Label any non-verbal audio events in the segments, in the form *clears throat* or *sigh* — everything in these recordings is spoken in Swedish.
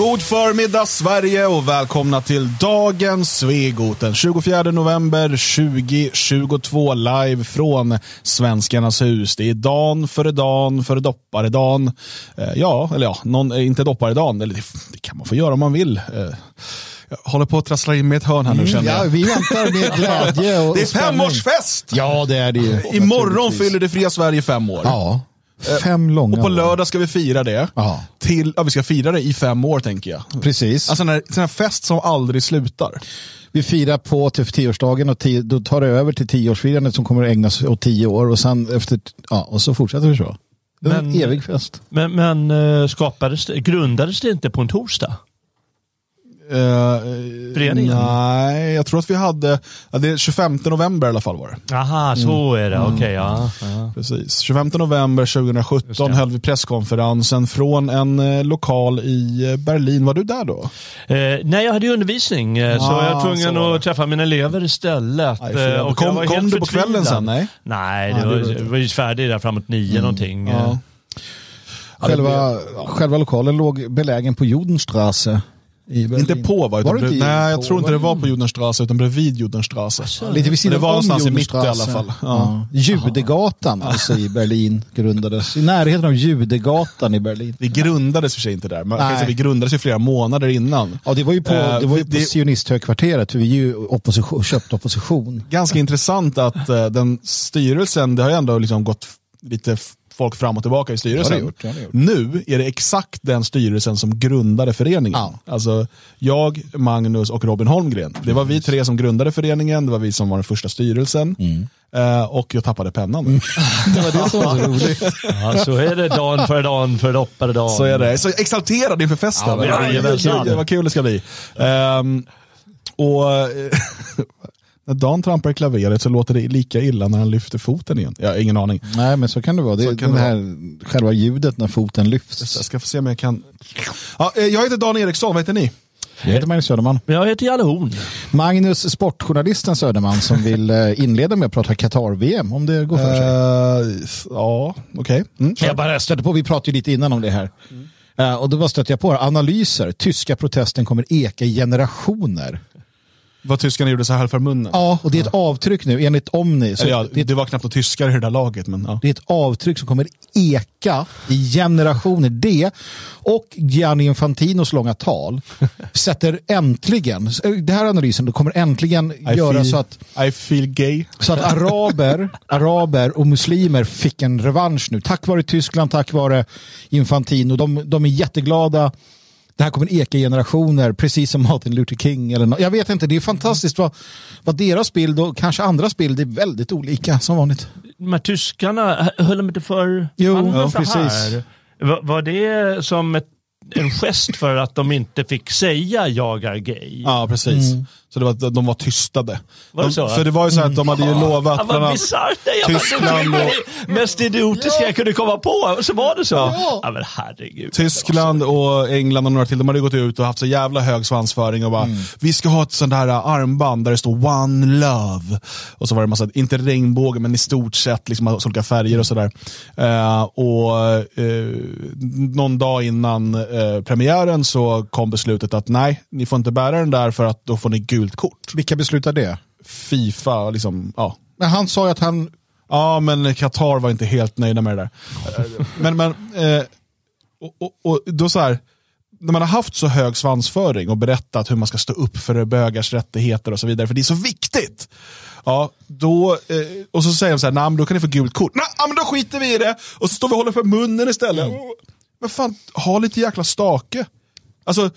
God förmiddag Sverige och välkomna till dagens Svegot den 24 november 2022 live från Svenskarnas hus. Det är dan före dan före dopparedan. Eh, ja, eller ja, någon, eh, inte dopparedan, eller det, kan man få göra om man vill. Eh, jag håller på att trassla in mig i ett hörn här nu känner Ja, jag. vi väntar med *laughs* glädje och Det är femårsfest! Ja, det är det ju. Imorgon fyller det fria Sverige fem år. Ja, fem långa Och på lördag ska vi fira det. Ja. Till, ja, vi ska fira det i fem år tänker jag. Precis. Alltså en sån här fest som aldrig slutar. vi firar på till tioårsdagen och tio, då tar det över till tioårsfirandet som kommer att ägnas åt tio år och sen efter, ja, och så fortsätter vi så. Det är en Men- evig fest. Men, men eh, skapades det, grundades det inte på en torsdag? Föreningen? Nej, jag tror att vi hade, ja, det är 25 november i alla fall var det. Aha, så är det. Okej, ja. ja. Precis. 25 november Just 2017 det. höll vi presskonferensen från en eh, lokal i eh, Berlin. Var du där då? Eh, nej, jag hade ju undervisning eh, så Ah, jag var tvungen var att träffa mina elever istället. Aj, och kom- kom du på kvällen sen, nej? Nej, det Ah, var, det var- jag var ju färdig där framåt nio någonting. Ja. eh. Ja, Själva, själva lokalen låg belägen på Berlin. Inte på va? Utan Var det inte nej, jag tror inte det var på Judenstrasse utan bredvid Judenstrasse. Lite vid sidan Det var någonstans i mitten i alla fall. Ja. Ja. Judegatan alltså i Berlin grundades. I närheten av Judegatan i Berlin. Vi grundades för sig inte där, men säga, vi grundades ju flera månader innan. Ja, det var ju på, Eh, det var ju det- på sionisthögkvarteret, för vi ju opposition, köpt opposition. ganska intressant att eh, den styrelsen, det har ju ändå liksom gått lite folk fram och tillbaka i styrelsen. Ja, det har det gjort, ja, det har det Nu är det exakt den styrelsen som grundade föreningen. Ja. Alltså jag, Magnus och Robin Holmgren. Det var vi tre som grundade föreningen, det var vi som var den första styrelsen. Mm. Eh, och jag tappade pennan. *laughs* Det var det som var så roligt. Ja, så är det dagen för dagen för doppare dagen. Så är det. Så exalterad inför festen. Ja, men det, jajamensan. vad kul, vad kul det ska bli. Ehm, och *laughs* när Dan trampar i klaveret så låter det lika illa när han lyfter foten igen. Jag har ingen aning. Nej, men så kan det vara. Det Så är kan den det här, själva ljudet när foten lyfts. Jag ska få se om jag kan... Ja, eh, jag heter Dan Eriksson, vad heter ni? Jag heter Magnus Söderman. Jag heter Jalle Horn. Magnus, sportjournalisten Söderman, som vill eh, inleda med att prata Qatar-VM, om det går för sig. Eh, ja, okej. Mm. Jag bara stötte på, vi pratade ju lite innan om det här. Eh, och då bara stötte jag på analyser. Tyska protesten kommer eka i generationer. Vad tyskarna gjorde så här för munnen. Ja, och det är ett avtryck nu, enligt Omni. Så Eller ja, det, det var knappt några tyskar i det där laget. Men, ja. det är ett avtryck som kommer eka i generationer. Det och Gianni Infantinos långa tal *laughs* sätter äntligen, det här analysen, då kommer äntligen I göra feel, så att I feel gay. Så att araber, *laughs* araber och muslimer fick en revansch nu. Tack vare Tyskland, tack vare Infantino. De, de är jätteglada. Det här kommer eka generationer, precis som Martin Luther King. Eller nå- jag vet inte, det är fantastiskt vad, vad deras bild och kanske andras bild är väldigt olika som vanligt. De här tyskarna, höll de inte för Jo, ja, så precis. här? Var, var det som ett, en gest för att de inte fick säga jag är gay? Ja, precis. Så det var, de var tystade. Var det de, så? För det var ju så att de hade ju lovat... Ja, bland annat- Tyskland och- mest idiotiska jag kunde komma på. Så var det så. Ja. Ja, men herregud. Tyskland och England och några till, de hade gått ut och haft så jävla hög svansföring och bara, vi ska ha ett sånt här armband där det står one love. Och så var det massa, inte regnbåge, men i stort sett liksom olika färger och sådär. Eh, och eh, någon dag innan eh, premiären så kom beslutet att nej, ni får inte bära den där för att då får ni gult kort. Vilka beslutar det? Fifa, liksom, ja. Men han sa ju att han... Ja, men Qatar var inte helt nöjda med det där. *laughs* Men, men, eh, och, och, och då så här, när man har haft så hög svansföring och berättat hur man ska stå upp för bögars rättigheter och så vidare, för det är så viktigt. Ja, då, eh, och så säger de så här, men då kan ni få gult kort. Nej, men då skiter vi i det. Och så står vi och håller för munnen istället. Men fan, ha lite jäkla stake. Alltså,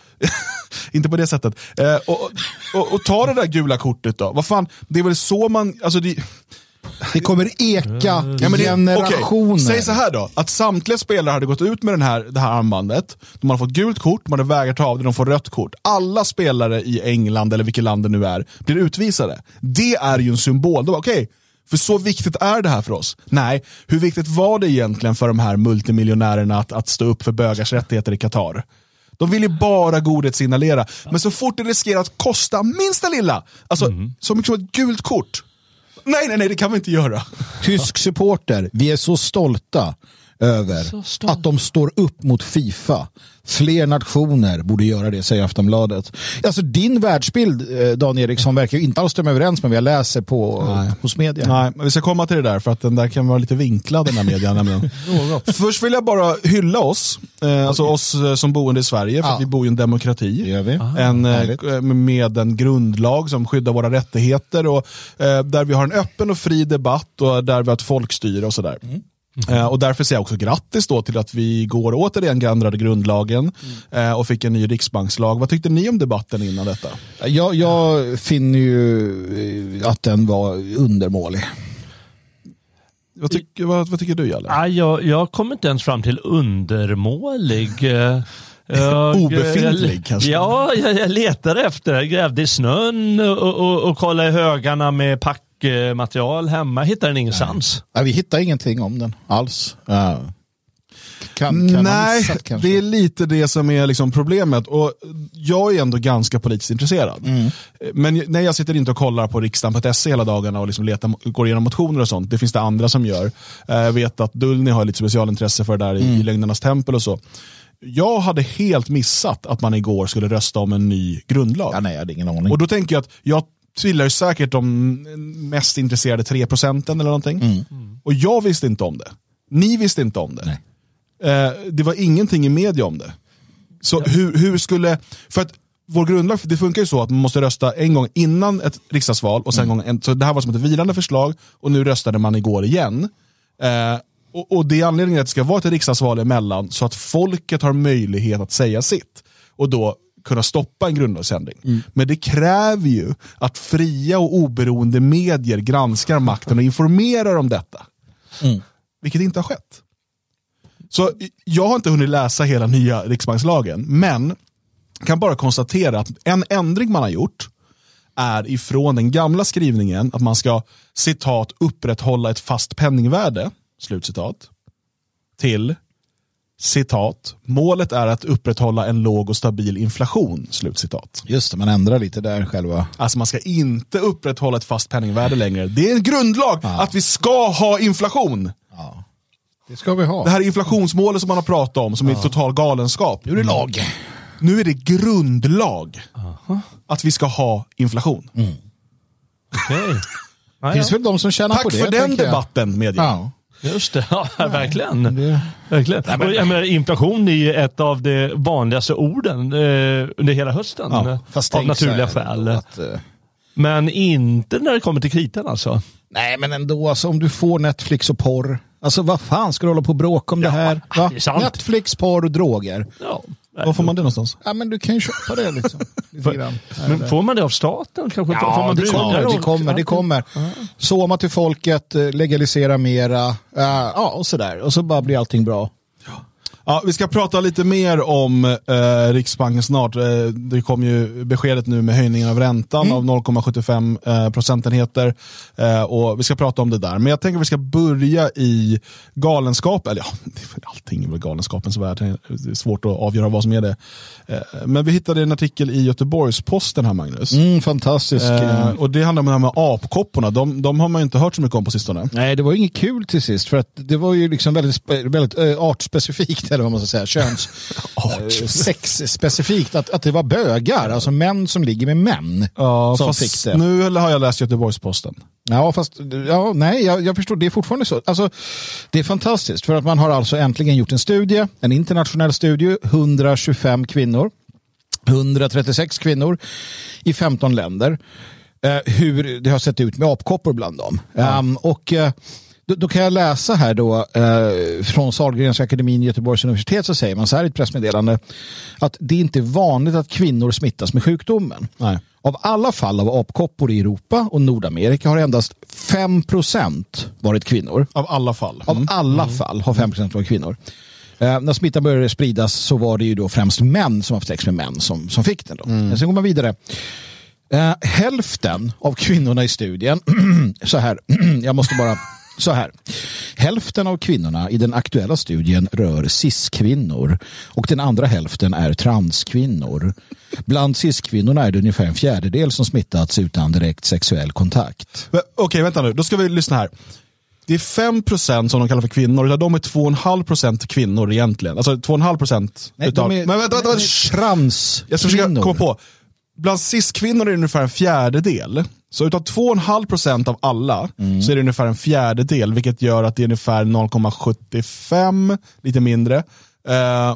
*laughs* inte på det sättet. Eh, och, och, och ta det där gula kortet då. Vad fan, det är väl så man, alltså det, Det kommer eka Ja, men det, generationer. okej. Säg så här då, att samtliga spelare hade gått ut med den här, det här armbandet, de hade fått gult kort, de hade vägrat ta av det, de får rött kort. Alla spelare i England, eller vilket land det nu är, blir utvisade. Det är ju en symbol. Okej, för så viktigt är det här för oss. Nej, hur viktigt var det egentligen för de här multimiljonärerna att, att stå upp för bögars rättigheter i Qatar? De vill ju bara godhetssignalera. Men så fort det riskerar att kosta minsta lilla, alltså så mycket som ett gult kort. Nej, nej, nej, det kan vi inte göra. Tysk supporter, vi är så stolta över att de står upp mot Fifa. Fler nationer borde göra det, säger Aftonbladet. Alltså din världsbild, eh, Dan Eriksson, verkar ju inte alls stämma överens med vad jag läser på, Nej. hos media. Nej, men vi ska komma till det där för att den där kan vara lite vinklad den här medien. nämligen. *laughs* Först vill jag bara hylla oss, eh, alltså oss eh, som boende i Sverige, för Ja. att vi bor i en demokrati. Det gör vi. En, eh, härligt. med en grundlag som skyddar våra rättigheter och eh, där vi har en öppen och fri debatt och där vi har ett folkstyre och sådär. Eh, och därför säger jag också grattis då till att vi går återigen ändrade grundlagen eh, och fick en ny riksbankslag. Vad tyckte ni om debatten innan detta? Jag, jag finner ju eh, att den var undermålig. Vad, tyck, vad, vad tycker du Jalle? Ah, jag, jag kommer inte ens fram till undermålig. Jag- Obefintlig, jag, kanske? Ja, jag, jag letade efter det. Grävde i snön och, och, och kollade i högarna med packmaterial hemma. Hittade den ingenstans. Nej, vi hittar ingenting om den alls. Ja. Kan, kan Nej, missat, det är lite det som är liksom problemet. Och jag är ändå ganska politiskt intresserad. Mm. Men när jag sitter inte och kollar på riksdagen.se hela dagarna och liksom letar, går igenom motioner och sånt. Det finns det andra som gör. Eh, Jag vet att Dullny har lite specialintresse för det där Mm. i Lögnernas tempel och så. Jag hade helt missat att man igår skulle rösta om en ny grundlag. Ja, nej, jag hade ingen aning. Och då tänker jag att jag tillhör ju säkert de mest intresserade 3 procenten eller någonting. Mm. Och jag visste inte om det. Ni visste inte om det. Eh, det var ingenting i media om det. Så hur, hur skulle, för att vår grundlag, det funkar ju så att man måste rösta en gång innan ett riksdagsval och sen Mm. gång, en, så det här var som ett vilande förslag och nu röstade man igår igen. Eh, och, och det är anledningen att det ska vara ett riksdagsval emellan så att folket har möjlighet att säga sitt och då kunna stoppa en grundlagsändring. Mm. Men det kräver ju att fria och oberoende medier granskar makten och informerar om detta. Mm. Vilket inte har skett. Så jag har inte hunnit läsa hela nya riksbankslagen, men kan bara konstatera att en ändring man har gjort är ifrån den gamla skrivningen att man ska citat upprätthålla ett fast penningvärde, slutcitat, till citat, målet är att upprätthålla en låg och stabil inflation, slutcitat. Just det, man ändrar lite där själva. Alltså man ska inte upprätthålla ett fast penningvärde längre. Det är en grundlag att vi ska ha inflation. Det ska vi ha. Det här inflationsmålet som man har pratat om som är total galenskap. Nu är det lag. Nu är det grundlag att vi ska ha inflation. Okej. Ja, Det finns ja. väl de som tjänar på Tack det. för den debatten medie. Ja. Just det, *laughs* ja, verkligen. Det, verkligen. Och, jag menar, inflation är ju ett av de vanligaste orden eh, under hela hösten. Ja, eh, av naturliga skäl. Att, eh, Men inte när det kommer till kritan alltså. nej, men ändå, alltså, om du får Netflix och porr. Alltså vad fan ska du hålla på och bråka om det här? Va? det. Netflix, porr och droger. Ja. Var får man det någonstans? Ja, men du kan ju köpa det liksom. *laughs* Lite grann. Men får man det av staten? Kanske? får Ja, man det kommer, det kommer, det kommer. Soma till folket, eh, legalisera mera, eh, ja och sådär. Och så bara blir allting bra. Ja, vi ska prata lite mer om eh, Riksbanken snart. Eh, det kom ju beskedet nu med höjningen av räntan av 0,75 eh, procentenheter. Eh, och vi ska prata om det där. Men jag tänker att vi ska börja i galenskap. Eller ja, allting är väl galenskapens värld. Det är svårt att avgöra vad som är det. Eh, men vi hittade en artikel i Göteborgs-Posten här Magnus. Mm, fantastisk. Eh, och det handlar om det här med apkopporna. De, de har man ju inte hört så mycket om på sistone. Nej, det var inget kul till sist för att det var ju liksom väldigt, väldigt artspecifikt, eller vad man ska säga, köns... *laughs* äh, sexspecifikt, att, att det var bögar, alltså män som ligger med män. Ja, som fast fick det. nu har jag läst Göteborgs-Posten. Ja, fast ja, nej, jag, jag förstår, det är fortfarande så. Alltså, det är fantastiskt för att man har alltså äntligen gjort en studie, en internationell studie, 125 kvinnor, 136 kvinnor i 15 länder, eh, hur det har sett ut med apkoppor bland dem. Ehm, och eh, då, då kan jag läsa här då eh, från Sahlgrenska akademin Göteborgs universitet så säger man så här i ett pressmeddelande att det är inte vanligt att kvinnor smittas med sjukdomen. Nej. Av alla fall av apkoppor i Europa och Nordamerika har endast 5% varit kvinnor. Av alla fall. Av alla fall har 5% varit kvinnor. Eh, när smittan började spridas så var det ju då främst män som haft sex med män som, som fick den. Då. Men sen går man vidare. Eh, hälften av kvinnorna i studien, *clears throat* så här, *clears throat* jag måste bara, så här. Hälften av kvinnorna i den aktuella studien rör cis-kvinnor och den andra hälften är transkvinnor. Bland cis-kvinnorna är det ungefär en fjärdedel som smittats utan direkt sexuell kontakt. Okej, vänta nu. Då ska vi lyssna här. Det är 5% som de kallar för kvinnor, utav dem är 2,5% kvinnor egentligen. Alltså 2,5% Nej, utav... de är, men vänta, vänta, vänta. är trans Jag ska försöka komma på. Bland cis-kvinnor är det ungefär en fjärdedel. Så utav 2,5% av alla Mm. så är det ungefär en fjärdedel, vilket gör att det är ungefär 0,75, lite mindre. Eh,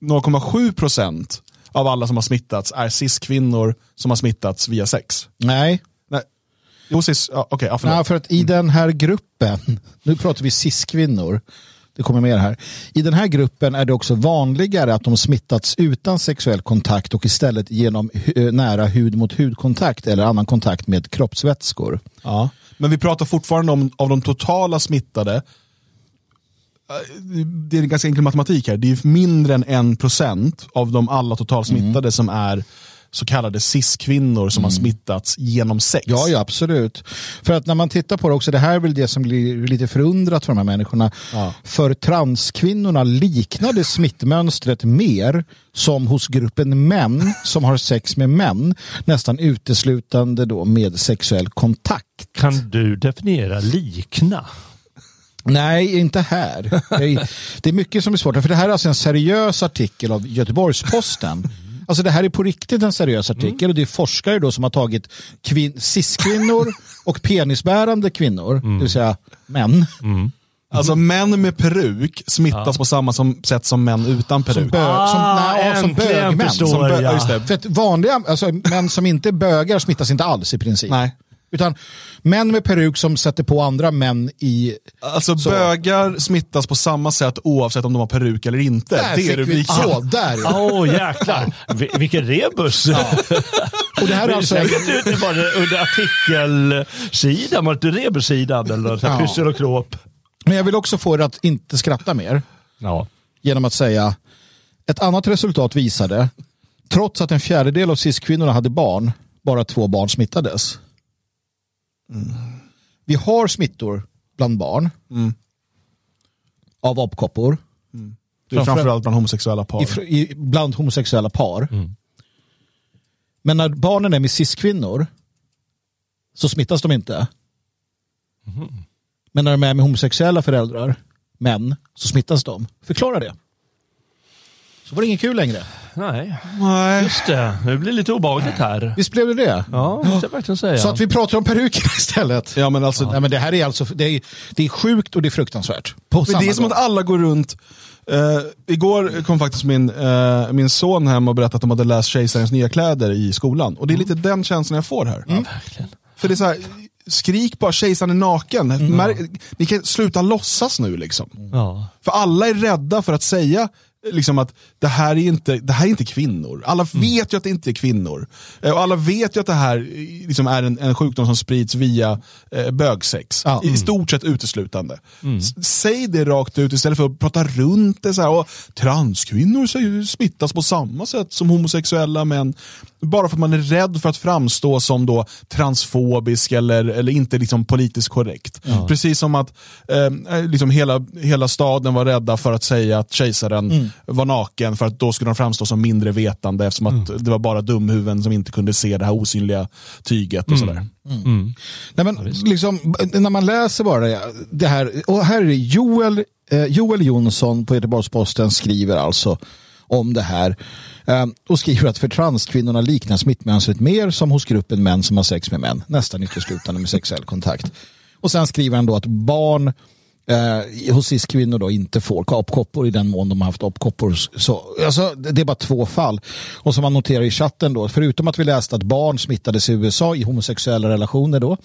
0,7% av alla som har smittats är cis-kvinnor som har smittats via sex. Nej, Nej. Jo, cis, ja, okej, ja. Nej, för att i den här gruppen, *laughs* nu pratar vi cis-kvinnor, det kommer mer här. I den här gruppen är det också vanligare att de smittats utan sexuell kontakt och istället genom hu- nära hud mot hudkontakt eller annan kontakt med kroppsvätskor. Ja. Men vi pratar fortfarande om av de totala smittade. Eh, Det är en ganska enkel matematik här. Det är mindre än en procent av de alla totalsmittade som är så kallade cis-kvinnor som har smittats genom sex. Ja, ja, absolut. För att när man tittar på det också, det här är väl det som blir lite förundrat för de här människorna. Ja. För transkvinnorna liknade smittmönstret mer som hos gruppen män som har sex med män, nästan uteslutande då med sexuell kontakt. Kan du definiera likna? Nej, inte här. *laughs* Det är, det är mycket som är svårt. För det här är alltså en seriös artikel av Göteborgs-Posten. *laughs* Alltså det här är på riktigt en seriös artikel och det är forskare då som har tagit kvin- cis-kvinnor *laughs* och penisbärande kvinnor, det vill säga män. Alltså män med peruk smittas på samma som, sätt som män utan peruk. Bö- som, Ah, nej, ja, som bögmän. förstår Som bö- det. För att vanliga, alltså män som inte är bögar smittas inte alls i princip. Nej. Utan män med peruk som sätter på andra män i... Alltså bögar smittas på samma sätt oavsett om de har peruk eller inte. Där det fick är vi- rubriken. Så, där ja. Åh oh, jäklar, Vi- vilken rebus. Och det här är Men alltså... säkert ute bara under artikelsidan, var det inte rebussidan eller Ja. ja. pyssel Men jag vill också få er att inte skratta mer. Ja. genom att säga ett annat resultat visade trots att en fjärdedel av cis-kvinnorna hade barn, bara två barn smittades. Vi har smittor bland barn av apkoppor Det är framförallt bland homosexuella par. i, bland homosexuella par. Men när barnen är med cis-kvinnor så smittas de inte. Men när de är med homosexuella föräldrar, män, så smittas de. Förklara det. Så var det ingen kul längre. Nej, Nej. just det. Nu blir det lite obehagligt här. Visst blev det det? Ja, måste jag verkligen säga. Så att vi pratar om peruker *laughs* istället. Ja, men alltså, Nej, men det här är alltså det är, det är sjukt och det är fruktansvärt. På Men det är som gång. att alla går runt. Eh, igår kom faktiskt min, eh, min son hem och berättade att de hade läst Kejsarens nya kläder i skolan. Och det är lite den känslan jag får här. Verkligen. För det är så här, skrik bara kejsaren är naken. Mär- Ni kan sluta låtsas nu liksom. Ja. För alla är rädda för att säga liksom att det här är inte, det här är inte kvinnor. Alla vet ju att det inte är kvinnor. Eh, Och alla vet ju att det här eh, liksom är en, en sjukdom som sprids via eh, bögsex. Ja. I stort sett uteslutande. S- Säg det rakt ut istället för att prata runt det. Så här, och transkvinnor smittas på samma sätt som homosexuella män. Bara för att man är rädd för att framstå som då transfobisk eller, eller inte liksom politiskt korrekt. Precis som att eh, liksom hela, hela staden var rädda för att säga att kejsaren var naken för att då skulle de framstå som mindre vetande eftersom att det var bara dumhuvuden som inte kunde se det här osynliga tyget och sådär. Nej, men, liksom, när man läser bara det, här, och här är det Joel, eh, Joel Jonsson på Göteborgs-Posten skriver alltså om det här. eh, och skriver att för transkvinnorna liknar smittmönstret mer som hos gruppen män som har sex med män, nästan uteslutande med sexuell kontakt. Och sen skriver han då att barn eh, hos cis-kvinnor då inte får apkoppor i den mån de har haft apkoppor. Så, alltså, det är bara två fall. Och som man noterar i chatten då, förutom att vi läste att barn smittades i USA i homosexuella relationer då,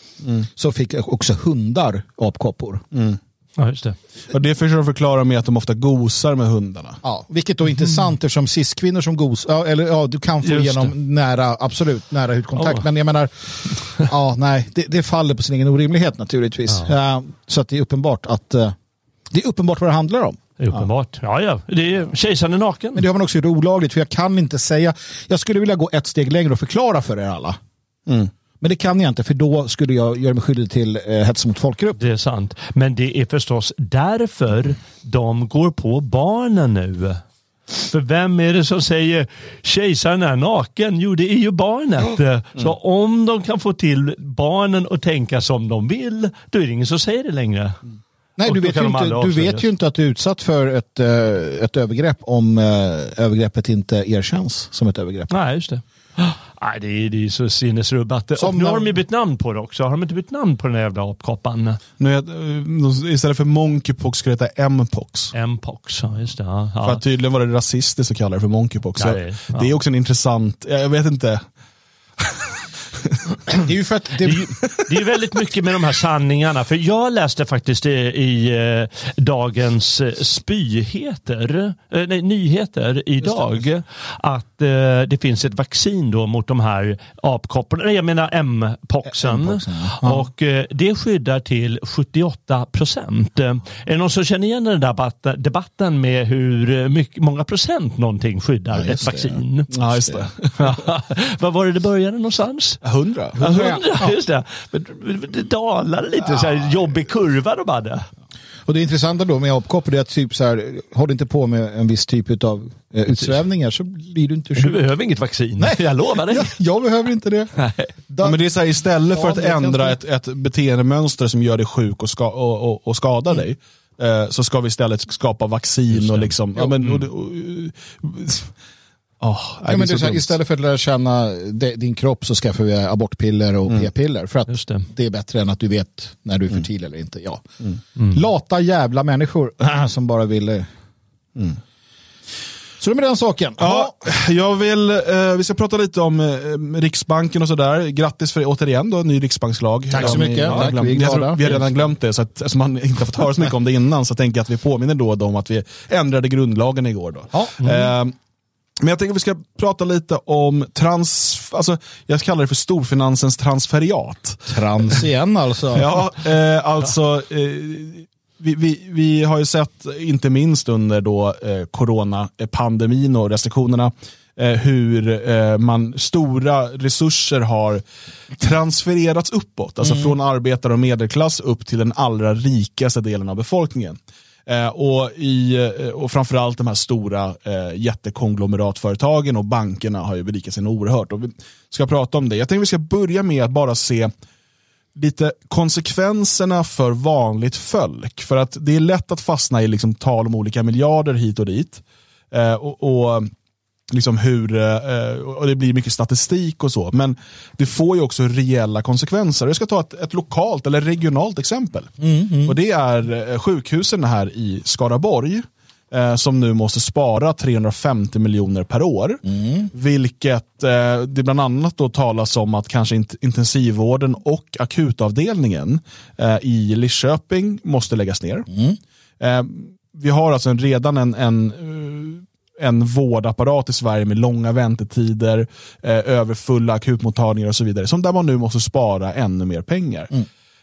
så fick också hundar apkoppor. Ja, just det. Och det försöker de förklara med att de ofta gosar med hundarna. Ja, vilket då är intressant eftersom cis-kvinnor som gos, ja, eller ja, du kan få Just igenom nära, absolut, nära hudkontakt. Oh. Men jag menar, ja, nej, det, det faller på sin egen orimlighet naturligtvis. Ja, så att det är uppenbart att eh, det är uppenbart vad det handlar om. Det är uppenbart. Ja, ja. Det är, kejsaren är naken. Men det har man också gjort olagligt för jag kan inte säga, jag skulle vilja gå ett steg längre och förklara för er alla. Men det kan jag inte för då skulle jag göra mig skyldig till eh, hets mot folkgrupp. Det är sant. Men det är förstås därför de går på barnen nu. För vem är det som säger kejsaren är naken? Jo, det är ju barnet. Mm. Så om de kan få till barnen att tänka som de vill, då är det ingen som säger det längre. Nej, du vet, ju inte, du vet ju inte att du är utsatt för ett, eh, ett övergrepp om eh, övergreppet inte erkänns som ett övergrepp. Nej, just det. Nej, det är, det är så sinnesrubbat. Som nu har de ju bytt namn på det också. Har de inte bytt namn på den där jävla apkoppan? Nu är, eh, istället för monkeypox ska det heta mpox. Mpox, ja just det. Ja. För att tydligen var det rasistiskt att kalla det för monkeypox. Ja, det är- det, ja. är också en intressant, jag vet inte. Det är ju för att Det det, är väldigt mycket med de här sanningarna. För jag läste faktiskt i, i eh, dagens eh, spyheter, eh, nej, nyheter idag att eh, det finns ett vaccin då mot de här apkopporna, jag menar M-poxen. M-poxen, ja. Och eh, det skyddar till 78 procent. Är det någon som känner igen den där debatten, med hur mycket, många procent någonting skyddar Ja, ett vaccin? Ja, just det. *laughs* Var var det det började någonstans? Hundra. Ja, hundra, just det. Men det dalade lite, så här jobbig kurva de hade. och det intressanta då med apkoppor är att typ så här, håll inte på med en viss typ av eh, utsvävningar så blir du inte Du sjuk. behöver inget vaccin, jag lovar dig. Ja, jag behöver inte det. Ja, men det är så här, istället för Ja, att ändra jag ett, ett beteendemönster som gör dig sjuk och, ska, och, och, och skadar dig, eh, så ska vi istället skapa vaccin och liksom, ja, men, och, och, Nej, Ja, men det är så här, dumt. istället för att lära känna din kropp så skaffar vi abortpiller och p-piller. För att det. det är bättre än att du vet när du är fertil eller inte. Ja. Lata jävla människor *clears throat* som bara vill... eh. Så det med den saken. Ja, jag vill, eh, vi ska prata lite om eh, Riksbanken och sådär. Grattis för återigen då, ny riksbankslag. Tack så mycket. Tack, glöm- vi tror- glada. vi har redan glömt det, så att, eftersom man inte har fått höra så mycket om det innan så tänker jag att vi påminner då och då om att vi ändrade grundlagen igår. Då. Ja. Eh, men jag tänker att vi ska prata lite om trans, alltså, jag kallar det för storfinansens transferiat. Trans igen alltså. *laughs* Ja, eh, alltså eh, vi, vi, vi har ju sett, inte minst under då, eh, coronapandemin och restriktionerna, eh, hur eh, man, stora resurser har transfererats uppåt. Alltså från arbetare och medelklass upp till den allra rikaste delen av befolkningen. Eh, och, i, eh, och framförallt de här stora eh, jättekonglomeratföretagen och bankerna har ju berikat sig oerhört. Och vi ska prata om det. Jag tänkte vi ska börja med att bara se lite konsekvenserna för vanligt folk. För att det är lätt att fastna i liksom tal om olika miljarder hit och dit. Eh, och, och liksom hur, eh, och det blir mycket statistik och så. Men det får ju också reella konsekvenser. Jag ska ta ett, ett lokalt eller regionalt exempel. Och det är eh, sjukhusen här i Skaraborg. Eh, som nu måste spara 350 miljoner per år. Vilket eh, det bland annat då talas om att kanske int- intensivvården och akutavdelningen eh, i Lidköping måste läggas ner. Eh, vi har alltså en, redan en, en, en vårdapparat i Sverige med långa väntetider, eh, överfulla akutmottagningar och så vidare. Som där man nu måste spara ännu mer pengar.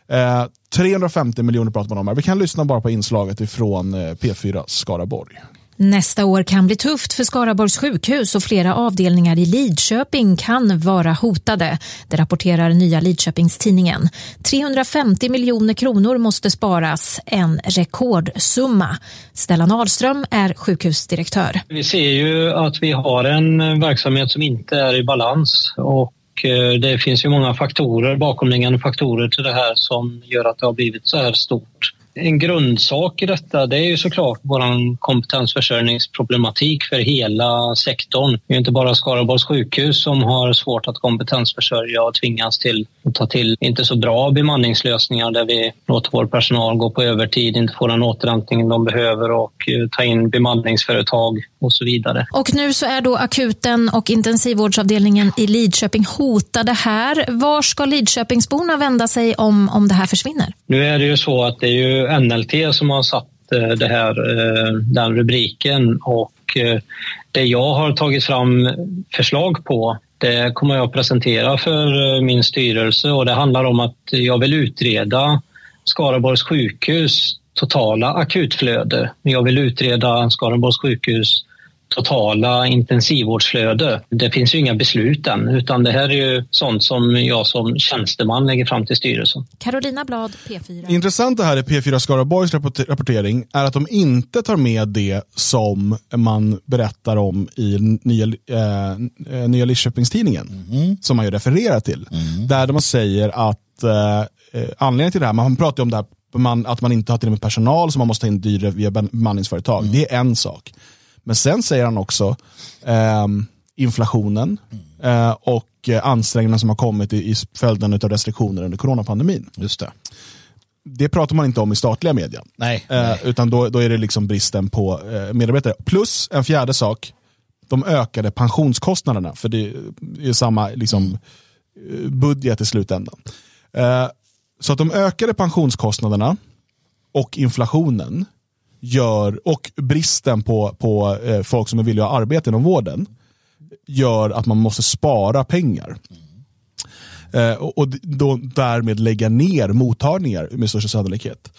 Eh, 350 miljoner pratar man om här. Vi kan lyssna bara på inslaget ifrån eh, P4 Skaraborg. Nästa år kan bli tufft för Skaraborgs sjukhus och flera avdelningar i Lidköping kan vara hotade. Det rapporterar Nya Lidköpingstidningen. 350 miljoner kronor måste sparas, en rekordsumma. Stellan Ahlström är sjukhusdirektör. Vi ser ju att vi har en verksamhet som inte är i balans och eh, det finns ju många faktorer, bakomliggande faktorer till det här som gör att det har blivit så här stort. En grundsak i detta det är ju såklart vår kompetensförsörjningsproblematik för hela sektorn. Det är inte bara Skaraborgs sjukhus som har svårt att kompetensförsörja och tvingas till att ta till inte så bra bemanningslösningar där vi låter vår personal gå på övertid, inte får den återhämtning de behöver och eh, ta in bemanningsföretag och så vidare. Och nu så är då akuten och intensivvårdsavdelningen i Lidköping hotade här. Var ska Lidköpingsborna vända sig om, om det här försvinner? Nu är det ju så att det är ju NLT som har satt eh, det här, eh, den rubriken och eh, det jag har tagit fram förslag på det kommer jag att presentera för min styrelse och det handlar om att jag vill utreda Skaraborgs sjukhus totala akutflöde. Jag vill utreda Skaraborgs sjukhus totala intensivvårdsflöde. Det finns ju inga beslut än utan det här är ju sånt som jag som tjänsteman lägger fram till styrelsen. Carolina Blad, P4. Intressant det här i P4 Skaraborgs rapport- rapportering är att de inte tar med det som man berättar om i nya, eh, nya Lidköpingstidningen, som man ju refererar till. Där man säger att eh, eh, anledningen till det här, man pratar ju om det här, man, att man inte har tillräckligt med personal så man måste ta in dyrare via bemanningsföretag. Det är en sak. Men sen säger han också ehm, inflationen eh, och eh, ansträngningarna som har kommit i, i följden av restriktioner under coronapandemin. Just det. Det pratar man inte om i statliga media. Nej. Eh, utan då, då är det liksom bristen på eh, medarbetare. Plus en fjärde sak, de ökade pensionskostnaderna. För det är samma liksom, eh, budget i slutändan. Eh, så att de ökade pensionskostnaderna och inflationen gör, och bristen på, på eh, folk som är villiga att arbeta inom vården gör att man måste spara pengar. Eh, och och då, därmed lägga ner mottagningar med största sannolikhet.